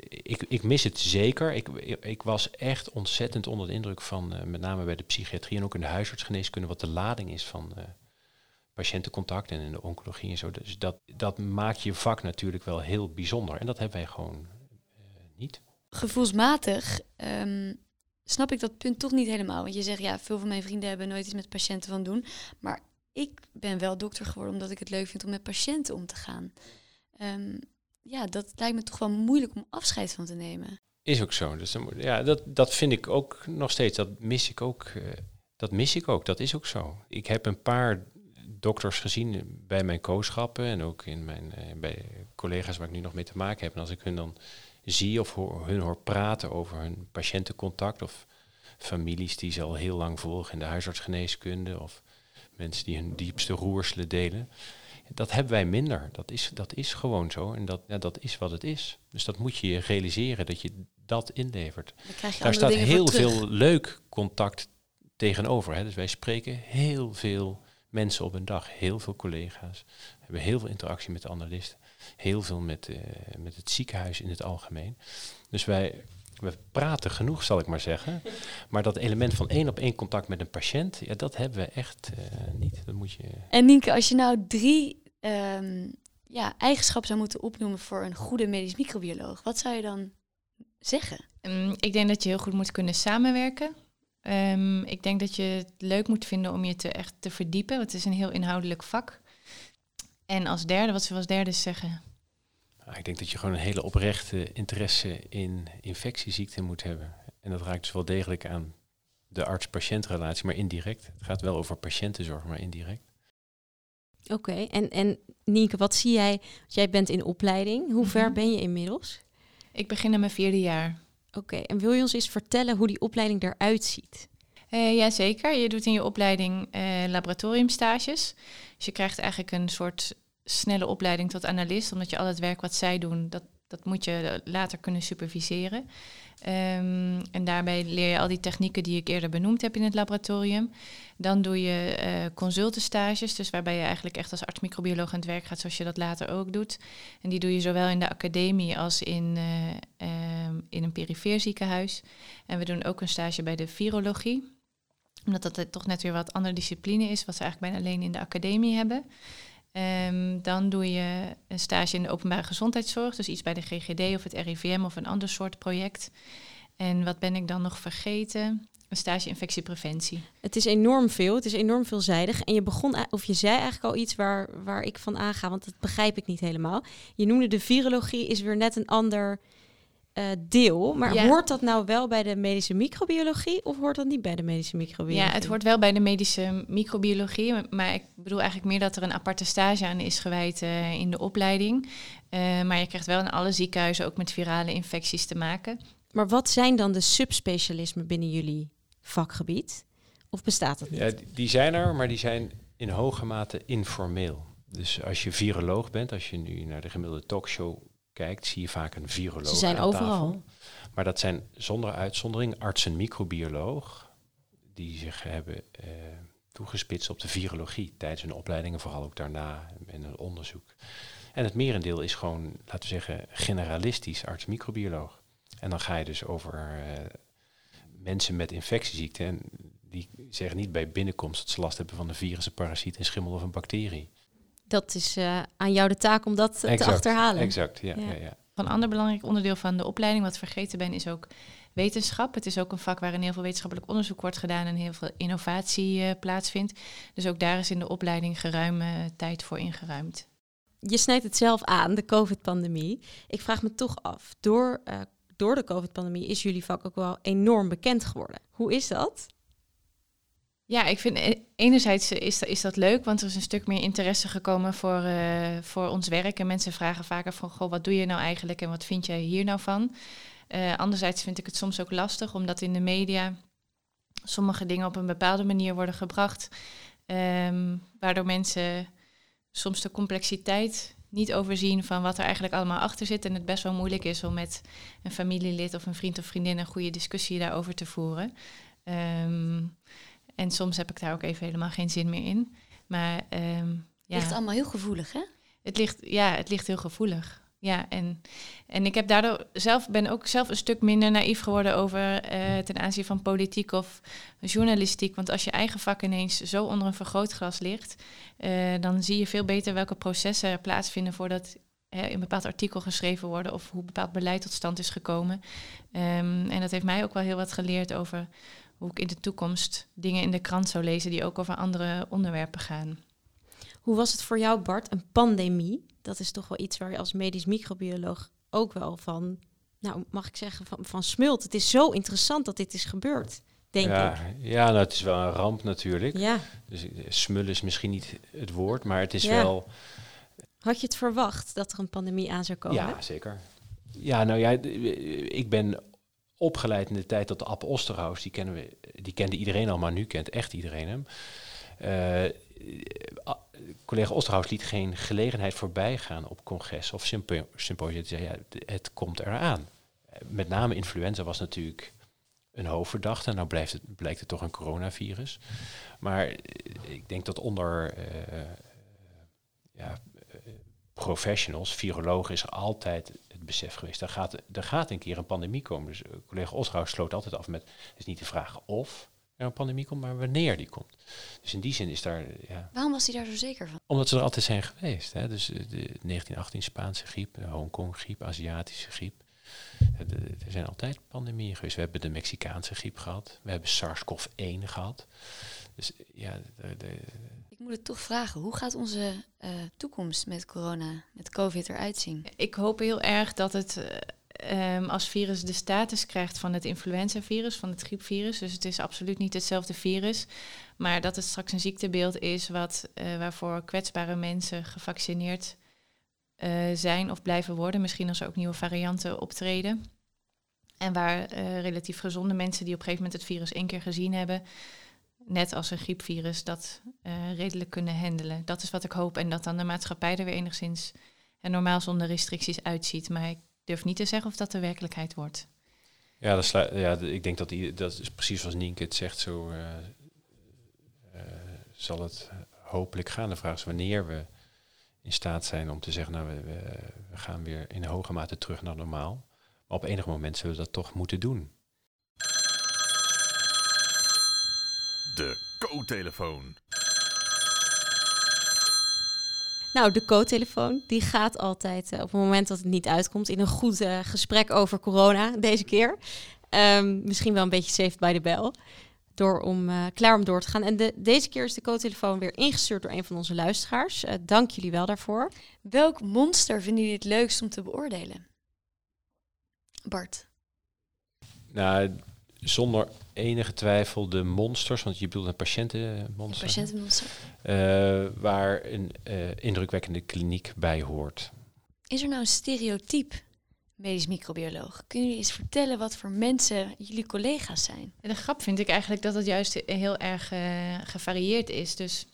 ik, ik, mis het zeker. Ik, ik, was echt ontzettend onder de indruk van, uh, met name bij de psychiatrie en ook in de huisartsgeneeskunde, wat de lading is van uh, patiëntencontact en in de oncologie en zo. Dus dat, dat maakt je vak natuurlijk wel heel bijzonder. En dat hebben wij gewoon niet. Gevoelsmatig um, snap ik dat punt toch niet helemaal. Want je zegt, ja, veel van mijn vrienden hebben nooit iets met patiënten van doen. Maar ik ben wel dokter geworden omdat ik het leuk vind om met patiënten om te gaan. Um, ja, dat lijkt me toch wel moeilijk om afscheid van te nemen. Is ook zo. Dus ja, dat, dat vind ik ook nog steeds. Dat mis ik ook. Uh, dat mis ik ook. Dat is ook zo. Ik heb een paar dokters gezien bij mijn kooschappen en ook in mijn, uh, bij collega's waar ik nu nog mee te maken heb. En als ik hun dan zie of hoor, hun hoor praten over hun patiëntencontact of families die ze al heel lang volgen in de huisartsgeneeskunde of mensen die hun diepste roerselen delen dat hebben wij minder. Dat is, dat is gewoon zo. En dat, ja, dat is wat het is. Dus dat moet je realiseren dat je dat inlevert. Daar staat heel veel leuk contact tegenover. Hè. Dus wij spreken heel veel mensen op een dag, heel veel collega's. We hebben heel veel interactie met de analisten. Heel veel met, uh, met het ziekenhuis in het algemeen. Dus wij, we praten genoeg, zal ik maar zeggen. Maar dat element van één op één contact met een patiënt, ja, dat hebben we echt uh, niet. Dat moet je... En Nienke, als je nou drie um, ja, eigenschappen zou moeten opnoemen voor een goede medisch microbioloog, wat zou je dan zeggen? Um, ik denk dat je heel goed moet kunnen samenwerken. Um, ik denk dat je het leuk moet vinden om je te echt te verdiepen, want het is een heel inhoudelijk vak. En als derde, wat ze als derde zeggen? Ik denk dat je gewoon een hele oprechte interesse in infectieziekten moet hebben. En dat raakt dus wel degelijk aan de arts-patiëntrelatie, maar indirect. Het gaat wel over patiëntenzorg, maar indirect. Oké, okay. en, en Nienke, wat zie jij? Jij bent in opleiding. Hoe ver ben je inmiddels? Ik begin aan mijn vierde jaar. Oké, en wil je ons eens vertellen hoe die opleiding eruit ziet? Uh, Jazeker, je doet in je opleiding uh, laboratoriumstages. Dus je krijgt eigenlijk een soort snelle opleiding tot analist, omdat je al het werk wat zij doen, dat, dat moet je later kunnen superviseren. Um, en daarbij leer je al die technieken die ik eerder benoemd heb in het laboratorium. Dan doe je uh, consultenstages, dus waarbij je eigenlijk echt als arts-microbioloog aan het werk gaat, zoals je dat later ook doet. En die doe je zowel in de academie als in, uh, um, in een perifeer ziekenhuis. En we doen ook een stage bij de virologie, omdat dat toch net weer wat andere discipline is, wat ze eigenlijk bijna alleen in de academie hebben. Um, dan doe je een stage in de openbare gezondheidszorg, dus iets bij de GGD of het RIVM of een ander soort project. En wat ben ik dan nog vergeten? Een stage infectiepreventie. Het is enorm veel, het is enorm veelzijdig. En je begon, of je zei eigenlijk al iets waar, waar ik van aanga, want dat begrijp ik niet helemaal. Je noemde de virologie is weer net een ander eh, deel. Maar Ja. hoort dat nou wel bij de medische microbiologie of hoort dat niet bij de medische microbiologie? Ja, het hoort wel bij de medische microbiologie. Maar ik bedoel eigenlijk meer dat er een aparte stage aan is gewijd eh, in de opleiding. Eh, maar je krijgt wel in alle ziekenhuizen ook met virale infecties te maken. Maar wat zijn dan de subspecialismen binnen jullie vakgebied? Of bestaat dat niet? Ja, die- die zijn er, maar die zijn in hoge mate informeel. Dus als je viroloog bent, als je nu naar de gemiddelde talkshow kijkt, zie je vaak een viroloog. Ze zijn aan overal. tafel. Maar dat zijn zonder uitzondering artsen microbioloog die zich hebben eh, toegespitst op de virologie tijdens hun opleidingen, vooral ook daarna in een onderzoek. En het merendeel is gewoon, laten we zeggen, generalistisch arts microbioloog. En dan ga je dus over eh, mensen met infectieziekten. En die zeggen niet bij binnenkomst dat ze last hebben van een virus, een parasiet, een schimmel of een bacterie. Dat is eh, aan jou de taak om dat eh, te achterhalen. Exact, ja. Ja. ja. Ja, Een ander belangrijk onderdeel van de opleiding, wat vergeten ben, is ook wetenschap. Het is ook een vak waarin heel veel wetenschappelijk onderzoek wordt gedaan en heel veel innovatie eh, plaatsvindt. Dus ook daar is in de opleiding geruime tijd voor ingeruimd. Je snijdt het zelf aan, de COVID-pandemie. Ik vraag me toch af, door, eh, door de COVID-pandemie is jullie vak ook wel enorm bekend geworden. Hoe is dat? Ja, ik vind e- enerzijds is, dat- is dat leuk, want er is een stuk meer interesse gekomen voor, eh, voor ons werk. En mensen vragen vaker van, goh, wat doe je nou eigenlijk en wat vind jij hier nou van? Eh, anderzijds vind ik het soms ook lastig, omdat in de media sommige dingen op een bepaalde manier worden gebracht, ehm, waardoor mensen soms de complexiteit niet overzien van wat er eigenlijk allemaal achter zit. En het best wel moeilijk is om met een familielid of een vriend of vriendin een goede discussie daarover te voeren. Ehm, en soms heb ik daar ook even helemaal geen zin meer in. Maar ehm, ja, Ligt allemaal heel gevoelig, hè? het ligt, ja, het ligt heel gevoelig. Ja, en, en ik heb daardoor zelf ben ook zelf een stuk minder naïef geworden over eh, ten aanzien van politiek of journalistiek. Want als je eigen vak ineens zo onder een vergrootglas ligt, eh, dan zie je veel beter welke processen er plaatsvinden voordat hè, een bepaald artikel geschreven worden of hoe bepaald beleid tot stand is gekomen. Ehm, en dat heeft mij ook wel heel wat geleerd over hoe ik in de toekomst dingen in de krant zou lezen die ook over andere onderwerpen gaan. Hoe was het voor jou, Bart? Een pandemie, dat is toch wel iets waar je als medisch microbioloog ook wel van, nou mag ik zeggen, van, van smult. Het is zo interessant dat dit is gebeurd, denk ja, ik. ja nou, het is wel een ramp natuurlijk. Ja, Dus eh, smullen is misschien niet het woord, maar het is Ja. wel... had je het verwacht dat er een pandemie aan zou komen? Ja, zeker. Ja, nou ja, ik ben opgeleid in de tijd dat de App Osterhaus, die, kennen we, die kende iedereen al, maar nu kent echt iedereen hem. A- collega Osterhaus liet geen gelegenheid voorbij gaan op congres of sympo symposia. Die zei, ja, het komt eraan. Met name influenza was natuurlijk een hoofdverdachte. Nou blijft het, blijkt het toch een coronavirus. Maar eh, ik denk dat onder ja, professionals, virologen, is altijd besef geweest. Er gaat, er gaat een keer een pandemie komen. Dus eh, collega Osrouw sloot altijd af met, het is niet de vraag of er een pandemie komt, maar wanneer die komt. Dus in die zin is daar, ja, Waarom was hij daar zo zeker van? omdat ze er altijd zijn geweest. Hè? Dus eh, de 1918 Spaanse griep, de Hongkong griep, Aziatische griep. Eh, Er zijn altijd pandemieën geweest. We hebben de Mexicaanse griep gehad. We hebben SARS-CoV-1 gehad. Dus ja, de, de- Ik moet het toch vragen. Hoe gaat onze toekomst met corona, COVID eruit zien? Ik hoop heel erg dat het eh, ehm, als virus de status krijgt van het influenzavirus, van het griepvirus. Dus het is absoluut niet hetzelfde virus. Maar dat het straks een ziektebeeld is wat, eh, waarvoor kwetsbare mensen gevaccineerd eh, zijn of blijven worden. Misschien als er ook nieuwe varianten optreden. En waar relatief gezonde mensen die op een gegeven moment het virus één keer gezien hebben, net als een griepvirus, dat redelijk kunnen handelen. Dat is wat ik hoop. En dat dan de maatschappij er weer enigszins en normaal zonder restricties uitziet. Maar ik durf niet te zeggen of dat de werkelijkheid wordt. ja, dat ja, ik denk dat die, dat is precies zoals Nienke het zegt. Zo eh, eh, zal het hopelijk gaan. De vraag is wanneer we in staat zijn om te zeggen, nou, we, we, we gaan weer in hoge mate terug naar normaal. Maar op enig moment zullen we dat toch moeten doen. De co-telefoon. Nou, de co-telefoon, die gaat altijd eh, op het moment dat het niet uitkomt in een goed eh, gesprek over corona deze keer. Ehm, misschien wel een beetje saved by the bell. Door om eh, klaar om door te gaan. En de, deze keer is de co-telefoon weer ingestuurd door een van onze luisteraars. Eh, dank jullie wel daarvoor. Welk monster vinden jullie het leukst om te beoordelen? Bart. Nou, zonder enige twijfel de monsters, want je bedoelt een patiëntenmonster, Patiëntenmonster. eh, waar een eh, indrukwekkende kliniek bij hoort. Is er nou een stereotype medisch microbioloog? Kunnen jullie eens vertellen wat voor mensen jullie collega's zijn? En de grap vind ik eigenlijk dat het juist heel erg eh, gevarieerd is. Dus,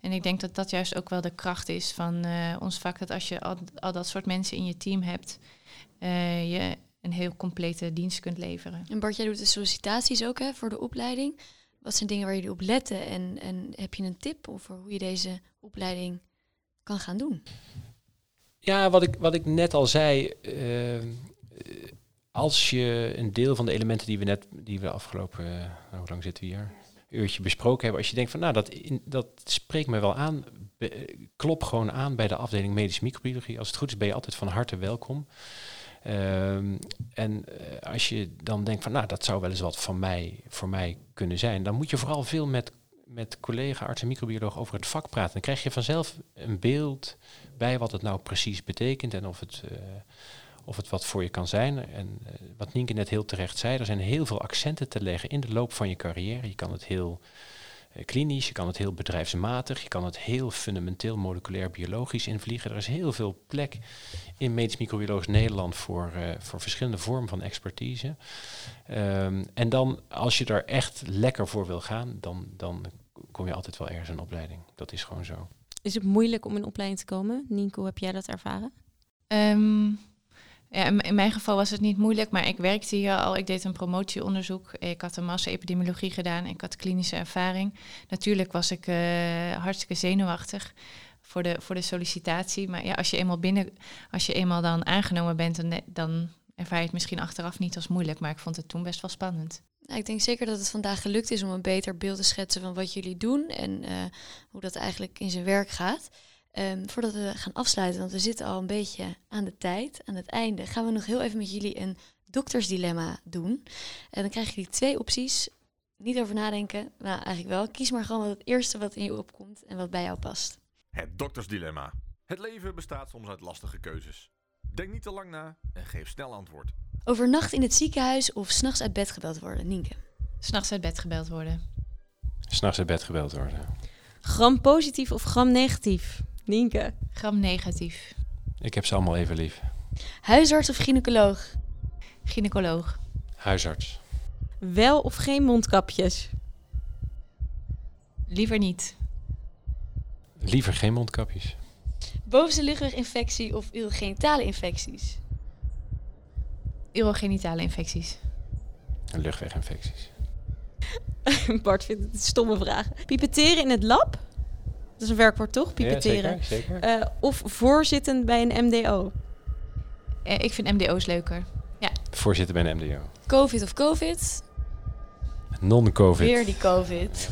en ik denk dat dat juist ook wel de kracht is van eh, ons vak. Dat als je al, al dat soort mensen in je team hebt, eh, je een heel complete dienst kunt leveren. En Bart, jij doet de sollicitaties ook hè, voor de opleiding. Wat zijn dingen waar jullie op letten? En, en heb je een tip over hoe je deze opleiding kan gaan doen? Ja, wat ik, wat ik net al zei. eh, als je een deel van de elementen die we net, die we afgelopen, eh, hoe lang zitten we hier? Uurtje besproken hebben. Als je denkt van, nou, dat, in, dat spreekt me wel aan. be- klop gewoon aan bij de afdeling medische microbiologie. Als het goed is, ben je altijd van harte welkom. Ehm, en eh, als je dan denkt van, nou, dat zou wel eens wat van mij, voor mij kunnen zijn, dan moet je vooral veel met, met collega arts en microbioloog over het vak praten. Dan krijg je vanzelf een beeld bij wat het nou precies betekent en of het, eh, of het wat voor je kan zijn. En eh, wat Nienke net heel terecht zei, er zijn heel veel accenten te leggen in de loop van je carrière. Je kan het heel klinisch, je kan het heel bedrijfsmatig, je kan het heel fundamenteel moleculair biologisch invliegen. Er is heel veel plek in medisch microbiologisch Nederland voor, eh, voor verschillende vormen van expertise. Ehm, en dan, als je daar echt lekker voor wil gaan, dan, dan kom je altijd wel ergens een opleiding. Dat is gewoon zo. Is het moeilijk om in opleiding te komen? Nienko, heb jij dat ervaren? Ehm, ja, in, mijn geval was het niet moeilijk, maar ik werkte hier al. Ik deed een promotieonderzoek. Ik had een master epidemiologie gedaan. Ik had klinische ervaring. Natuurlijk was ik eh, hartstikke zenuwachtig voor de, voor de sollicitatie. Maar ja, als je eenmaal binnen, als je eenmaal dan aangenomen bent, dan, dan ervaar je het misschien achteraf niet als moeilijk. Maar ik vond het toen best wel spannend. Ik denk zeker dat het vandaag gelukt is om een beter beeld te schetsen van wat jullie doen en eh, hoe dat eigenlijk in zijn werk gaat. Ehm, voordat we gaan afsluiten, want we zitten al een beetje aan de tijd, aan het einde, gaan we nog heel even met jullie een doktersdilemma doen. En dan krijgen jullie twee opties. Niet over nadenken, nou eigenlijk wel. Kies maar gewoon wat het eerste wat in je opkomt en wat bij jou past. Het doktersdilemma. Het leven bestaat soms uit lastige keuzes. Denk niet te lang na en geef snel antwoord. Overnacht in het ziekenhuis of s'nachts uit bed gebeld worden, Nienke? S'nachts uit bed gebeld worden. S'nachts uit bed gebeld worden. Gram positief of gram negatief? Nienke. Gram negatief. Ik heb ze allemaal even lief. Huisarts of gynaecoloog? Gynaecoloog. Huisarts. Wel of geen mondkapjes? Liever niet. Liever geen mondkapjes. Bovenste luchtweginfectie of urogenitale infecties? Urogenitale infecties. En luchtweginfecties. Bart vindt het een stomme vraag. Pipetteren in het lab? Dat is een werkwoord toch? Pipetteren. Ja, zeker. zeker. Eh, of voorzitten bij een MDO? Eh, ik vind MDO's leuker. Voorzitter bij een MDO. Covid of COVID? Non-COVID. Weer die COVID.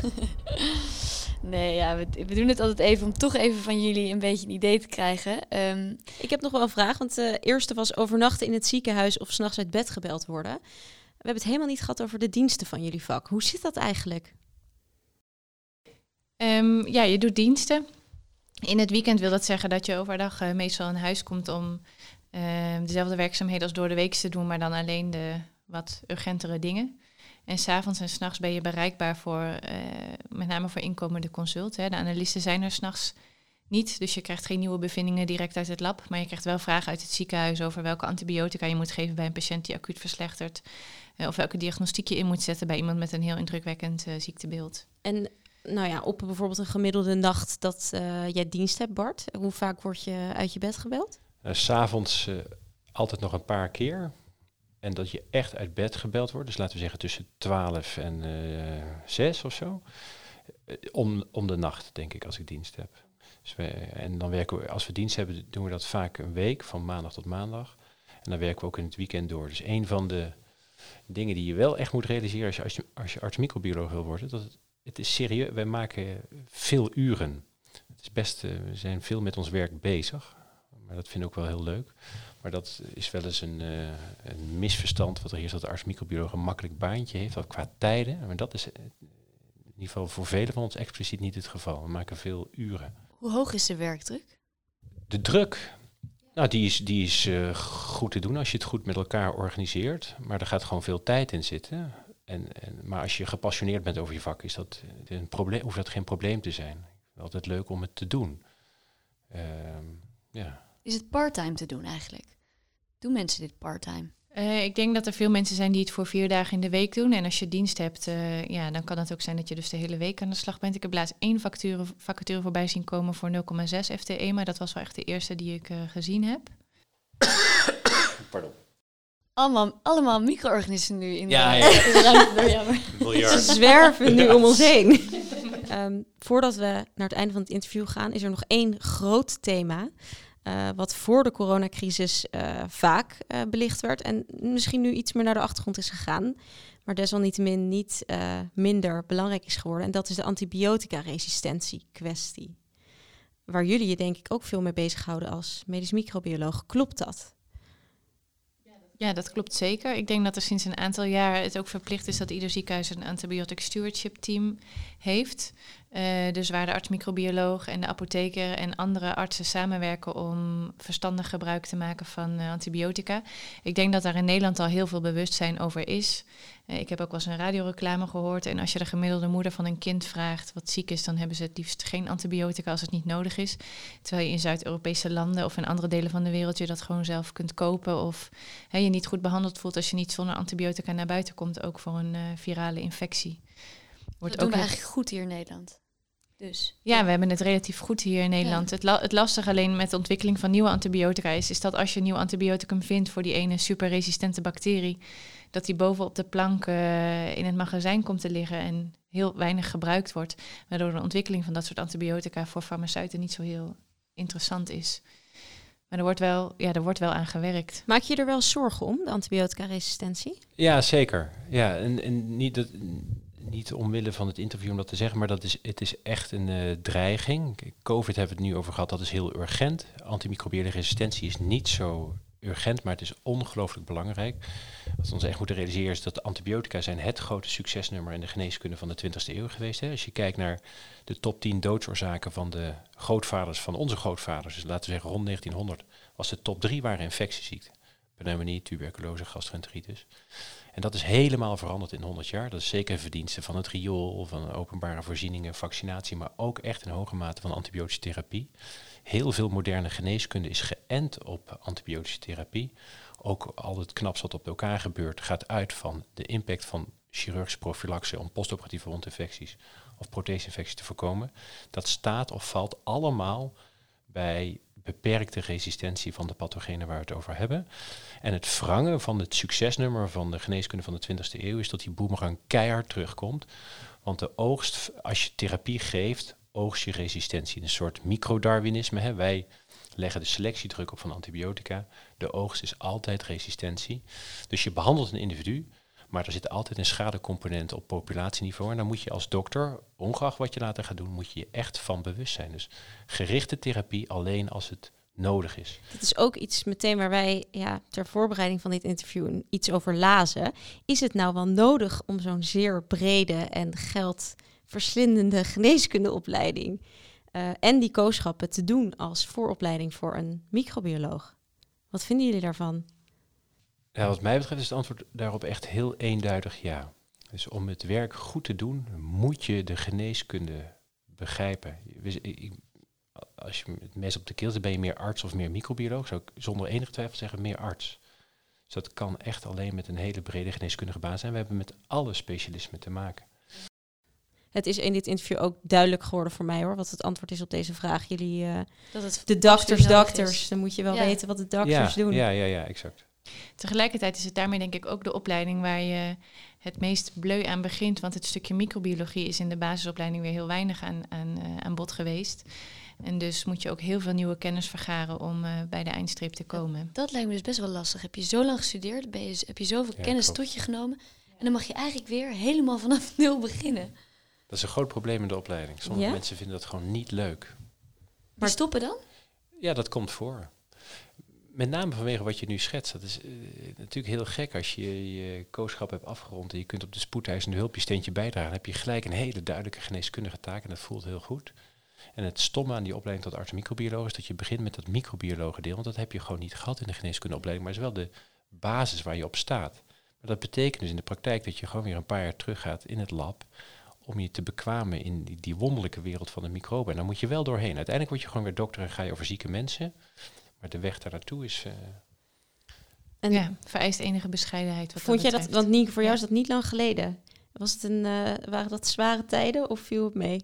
nee, ja, we, we doen het altijd even om toch even van jullie een beetje een idee te krijgen. Ehm, Ik heb nog wel een vraag, want de eerste was overnachten in het ziekenhuis of s'nachts uit bed gebeld worden. We hebben het helemaal niet gehad over de diensten van jullie vak. Hoe zit dat eigenlijk? Ehm, ja, je doet diensten. In het weekend wil dat zeggen dat je overdag eh, meestal in huis komt om ehm, dezelfde werkzaamheden als door de week te doen, maar dan alleen de wat urgentere dingen. En s'avonds en s'nachts ben je bereikbaar voor, eh, met name voor inkomende consult. Hè. De analisten zijn er s'nachts niet, dus je krijgt geen nieuwe bevindingen direct uit het lab. Maar je krijgt wel vragen uit het ziekenhuis over welke antibiotica je moet geven bij een patiënt die acuut verslechtert. eh, of welke diagnostiek je in moet zetten bij iemand met een heel indrukwekkend ziektebeeld. En nou ja, op bijvoorbeeld een gemiddelde nacht dat eh, jij dienst hebt, Bart. Hoe vaak word je uit je bed gebeld? Uh, S'avonds uh, altijd nog een paar keer. En dat je echt uit bed gebeld wordt. Dus laten we zeggen tussen 12 en uh, 6 of zo. Om, om de nacht, denk ik, als ik dienst heb. Dus en dan werken we, als we dienst hebben, doen we dat vaak een week, van maandag tot maandag. En dan werken we ook in het weekend door. Dus een van de dingen die je wel echt moet realiseren als je, als je, als je arts-microbioloog wil worden, dat het is serieus. Wij maken veel uren. Het is best, uh, we zijn veel met ons werk bezig. Maar dat vind ik ook wel heel leuk. Maar dat is wel eens een, uh, een misverstand wat er is dat de arts-microbioloog een makkelijk baantje heeft, qua tijden. Maar dat is in ieder geval voor velen van ons expliciet niet het geval. We maken veel uren. Hoe hoog is de werkdruk? De druk? Nou, die is, die is eh, goed te doen als je het goed met elkaar organiseert. Maar er gaat gewoon veel tijd in zitten. En, en, maar als je gepassioneerd bent over je vak, is dat eh, een probleem, hoeft dat geen probleem te zijn. Altijd leuk om het te doen. Ehm, ja. Is het parttime te doen eigenlijk? Doen mensen dit parttime? Uh, ik denk dat er veel mensen zijn die het voor vier dagen in de week doen. En als je dienst hebt, uh, ja, dan kan het ook zijn dat je dus de hele week aan de slag bent. Ik heb laatst één vacature, vacature voorbij zien komen voor 0,6 FTE, maar dat was wel echt de eerste die ik uh, gezien heb. Pardon. Allemaal, allemaal micro-organismen nu in Ja, de, ja. de ruimte. Ze zwerven nu om ons heen. Ehm, voordat we naar het einde van het interview gaan, is er nog één groot thema. eh, wat voor de coronacrisis eh, vaak eh, belicht werd. En misschien nu iets meer naar de achtergrond is gegaan. Maar desalniettemin niet eh, minder belangrijk is geworden. En dat is de antibiotica-resistentie kwestie. Waar jullie je denk ik ook veel mee bezighouden als medisch microbioloog. Klopt dat? Ja, dat klopt zeker. Ik denk dat er sinds een aantal jaar het ook verplicht is dat ieder ziekenhuis een antibiotic stewardship team heeft. Eh, dus waar de arts-microbioloog en de apotheker en andere artsen samenwerken om verstandig gebruik te maken van eh, antibiotica. Ik denk dat daar in Nederland al heel veel bewustzijn over is. Eh, ik heb ook wel eens een radioreclame gehoord. En als je de gemiddelde moeder van een kind vraagt wat ziek is, dan hebben ze het liefst geen antibiotica als het niet nodig is. Terwijl je in Zuid-Europese landen of in andere delen van de wereld je dat gewoon zelf kunt kopen. Of je niet goed behandeld voelt als je niet zonder antibiotica naar buiten komt, ook voor een virale infectie. Dat Wordt doen we heel- eigenlijk goed hier in Nederland. Dus. ja, we hebben het relatief goed hier in Nederland. Het, la- het lastige alleen met de ontwikkeling van nieuwe antibiotica is, is dat als je een nieuw antibioticum vindt voor die ene superresistente bacterie, dat die boven op de plank eh, in het magazijn komt te liggen en heel weinig gebruikt wordt, waardoor de ontwikkeling van dat soort antibiotica voor farmaceuten niet zo heel interessant is. Maar er wordt wel, ja, er wordt wel aan gewerkt. Maak je er wel zorgen om, de antibiotica-resistentie? Ja, zeker. Ja, en, en niet, dat, niet omwille van het interview om dat te zeggen, maar dat is, het is echt een eh, dreiging. COVID hebben we het nu over gehad, dat is heel urgent. Antimicrobiële resistentie is niet zo urgent, maar het is ongelooflijk belangrijk. Wat we ons echt moeten realiseren is dat antibiotica zijn het grote succesnummer in de geneeskunde van de 20e eeuw geweest. Hè. Als je kijkt naar de top 10 doodsoorzaken van de grootvaders, van onze grootvaders, dus laten we zeggen rond 1900, was de top 3 waren infectieziekten. Pneumonie, tuberculose, gastroenteritis. En dat is helemaal veranderd in 100 jaar. Dat is zeker een verdienste van het riool, van openbare voorzieningen, vaccinatie, maar ook echt in hoge mate van antibiotische therapie. Heel veel moderne geneeskunde is geënt op antibiotische therapie. Ook al het knaps wat op elkaar gebeurt, gaat uit van de impact van chirurgische profilaxe om postoperatieve wondinfecties of protheesinfecties te voorkomen. Dat staat of valt allemaal bij beperkte resistentie van de pathogenen waar we het over hebben. En het wrangen van het succesnummer van de geneeskunde van de 20e eeuw is dat die boemerang keihard terugkomt. Want de oogst, als je therapie geeft, oogst je resistentie. Een soort microdarwinisme. Hè. Wij leggen de selectiedruk op van antibiotica. De oogst is altijd resistentie. Dus je behandelt een individu, maar er zit altijd een schadecomponent op populatieniveau. En dan moet je als dokter, ongeacht wat je later gaat doen, moet je je echt van bewust zijn. Dus gerichte therapie alleen als het nodig is. Dat is ook iets meteen waar wij ja, ter voorbereiding van dit interview iets over lazen. Is het nou wel nodig om zo'n zeer brede en geldverslindende geneeskundeopleiding eh, en die kooschappen te doen als vooropleiding voor een microbioloog? Wat vinden jullie daarvan? Ja, wat mij betreft is het antwoord daarop echt heel eenduidig ja. Dus om het werk goed te doen, moet je de geneeskunde begrijpen. Als je het mes op de keel zit, ben je meer arts of meer microbioloog. Zou ik zonder enige twijfel zeggen meer arts. Dus dat kan echt alleen met een hele brede geneeskundige baan zijn. We hebben met alle specialismen te maken. Het is in dit interview ook duidelijk geworden voor mij hoor, wat het antwoord is op deze vraag. Jullie, eh, Dat het de doctors, is. dan moet je wel Ja. weten wat de doctors ja, doen. Ja, ja, ja, exact. Tegelijkertijd is het daarmee denk ik ook de opleiding waar je het meest bleu aan begint. Want het stukje microbiologie is in de basisopleiding weer heel weinig aan, aan, eh, aan bod geweest. En dus moet je ook heel veel nieuwe kennis vergaren om eh, bij de eindstreep te komen. Dat lijkt me dus best wel lastig. Heb je zo lang gestudeerd, ben je, heb je zoveel Ja, kennis klopt. tot je genomen. En dan mag je eigenlijk weer helemaal vanaf nul beginnen. Dat is een groot probleem in de opleiding. Sommige Ja? mensen vinden dat gewoon niet leuk. Die stoppen dan? Ja, dat komt voor. Met name vanwege wat je nu schetst. Dat is eh, natuurlijk heel gek als je je kooschap hebt afgerond en je kunt op de spoedeisende hulp je steentje bijdragen. Dan heb je gelijk een hele duidelijke geneeskundige taak en dat voelt heel goed. En het stomme aan die opleiding tot arts microbioloog is dat je begint met dat microbiologen deel, want dat heb je gewoon niet gehad in de geneeskundeopleiding, maar is wel de basis waar je op staat. Maar dat betekent dus in de praktijk dat je gewoon weer een paar jaar teruggaat in het lab om je te bekwamen in die, die wonderlijke wereld van de microben. En dan moet je wel doorheen. Uiteindelijk word je gewoon weer dokter en ga je over zieke mensen. Maar de weg daar naartoe is. Uh, en ja, vereist enige bescheidenheid. Wat vond jij dat, want Nienke, voor jou is dat niet lang geleden. Was het een, uh, waren dat zware tijden of viel het mee?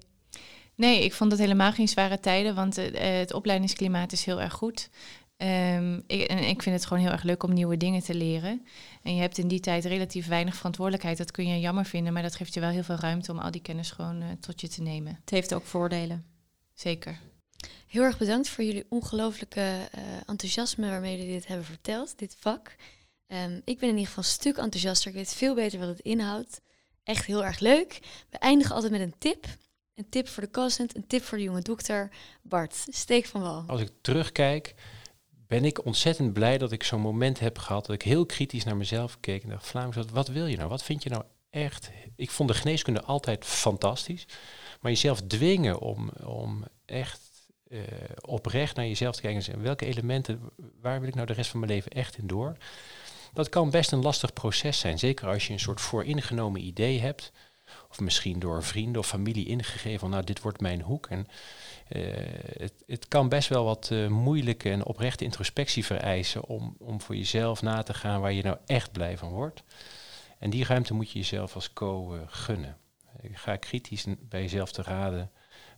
Nee, ik vond het helemaal geen zware tijden, want uh, het opleidingsklimaat is heel erg goed. Um, ik, en ik vind het gewoon heel erg leuk om nieuwe dingen te leren. En je hebt in die tijd relatief weinig verantwoordelijkheid. Dat kun je jammer vinden, maar dat geeft je wel heel veel ruimte om al die kennis gewoon uh, tot je te nemen. Het heeft ook voordelen. Zeker. Heel erg bedankt voor jullie ongelooflijke uh, enthousiasme waarmee jullie dit hebben verteld, dit vak. Um, ik ben in ieder geval een stuk enthousiaster. Ik weet veel beter wat het inhoudt. Echt heel erg leuk. We eindigen altijd met een tip. Een tip voor de consultant, een tip voor de jonge dokter. Bart, steek van wal. Als ik terugkijk, ben ik ontzettend blij dat ik zo'n moment heb gehad dat ik heel kritisch naar mezelf keek en dacht, Vlaams, wat wil je nou? Wat vind je nou echt? Ik vond de geneeskunde altijd fantastisch, maar jezelf dwingen om, om echt uh, oprecht naar jezelf te kijken en zeggen, welke elementen, waar wil ik nou de rest van mijn leven echt in door? Dat kan best een lastig proces zijn, zeker als je een soort vooringenomen idee hebt, of misschien door vrienden of familie ingegeven van, nou, dit wordt mijn hoek. En uh, het, het, kan best wel wat uh, moeilijke en oprechte introspectie vereisen om, om voor jezelf na te gaan waar je nou echt blij van wordt. En die ruimte moet je jezelf als co gunnen. Ga kritisch bij jezelf te raden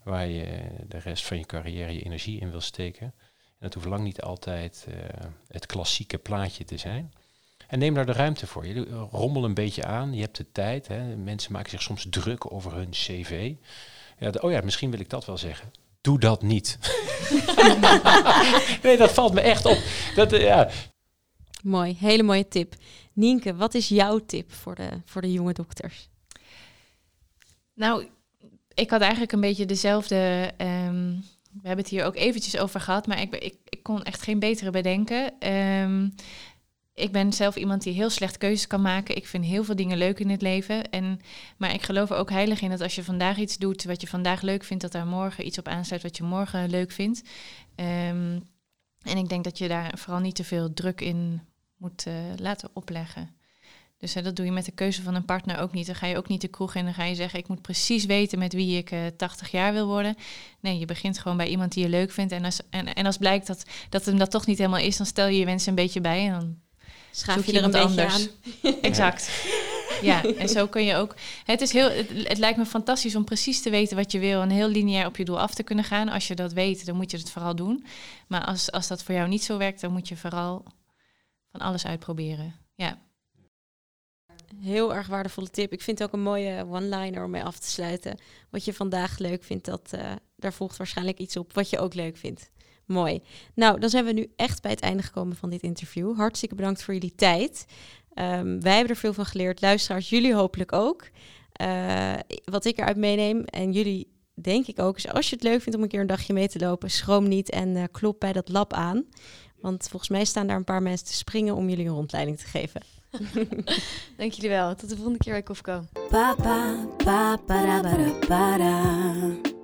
waar je de rest van je carrière je energie in wil steken. En dat hoeft lang niet altijd het klassieke plaatje te zijn. En neem daar de ruimte voor. Je rommel een beetje aan, je hebt de tijd. Hè. Mensen maken zich soms druk over hun cv. Ja, de, oh ja, misschien wil ik dat wel zeggen doe dat niet. nee, dat valt me echt op. Dat, uh, ja. Mooi, hele mooie tip. Nienke, wat is jouw tip voor de, voor de jonge dokters? Nou, ik had eigenlijk een beetje dezelfde. Um, we hebben het hier ook eventjes over gehad, maar ik, ik, kon echt geen betere bedenken. Um, ik ben zelf iemand die heel slecht keuzes kan maken. Ik vind heel veel dingen leuk in het leven. En, maar ik geloof er ook heilig in dat als je vandaag iets doet wat je vandaag leuk vindt, dat daar morgen iets op aansluit wat je morgen leuk vindt. Um, en ik denk dat je daar vooral niet te veel druk in moet uh, laten opleggen. Dus dat doe je met de keuze van een partner ook niet. Dan ga je ook niet de kroeg in en dan ga je zeggen: Ik moet precies weten met wie ik uh, 80 jaar wil worden. Nee, je begint gewoon bij iemand die je leuk vindt. En als, en, en als blijkt dat, dat hem dat toch niet helemaal is, dan stel je je wensen een beetje bij. En dan Schaaf je er een beetje anders. aan. exact. Ja, en zo kun je ook. Het, is heel, het, lijkt me fantastisch om precies te weten wat je wil en heel lineair op je doel af te kunnen gaan. Als je dat weet, dan moet je het vooral doen. Maar als, als dat voor jou niet zo werkt, dan moet je vooral van alles uitproberen. Ja. Heel erg waardevolle tip. Ik vind het ook een mooie one-liner om mee af te sluiten. Wat je vandaag leuk vindt, dat, uh, daar volgt waarschijnlijk iets op wat je ook leuk vindt. Mooi. Nou, dan zijn we nu echt bij het einde gekomen van dit interview. Hartstikke bedankt voor jullie tijd. Um, wij hebben er veel van geleerd. Luisteraars, jullie hopelijk ook. Uh, wat ik eruit meeneem en jullie denk ik ook, is als je het leuk vindt om een keer een dagje mee te lopen, schroom niet en uh, klop bij dat lab aan. Want volgens mij staan daar een paar mensen te springen om jullie een rondleiding te geven. Dank jullie wel. Tot de volgende keer bij Kofko. Pa, pa, pa,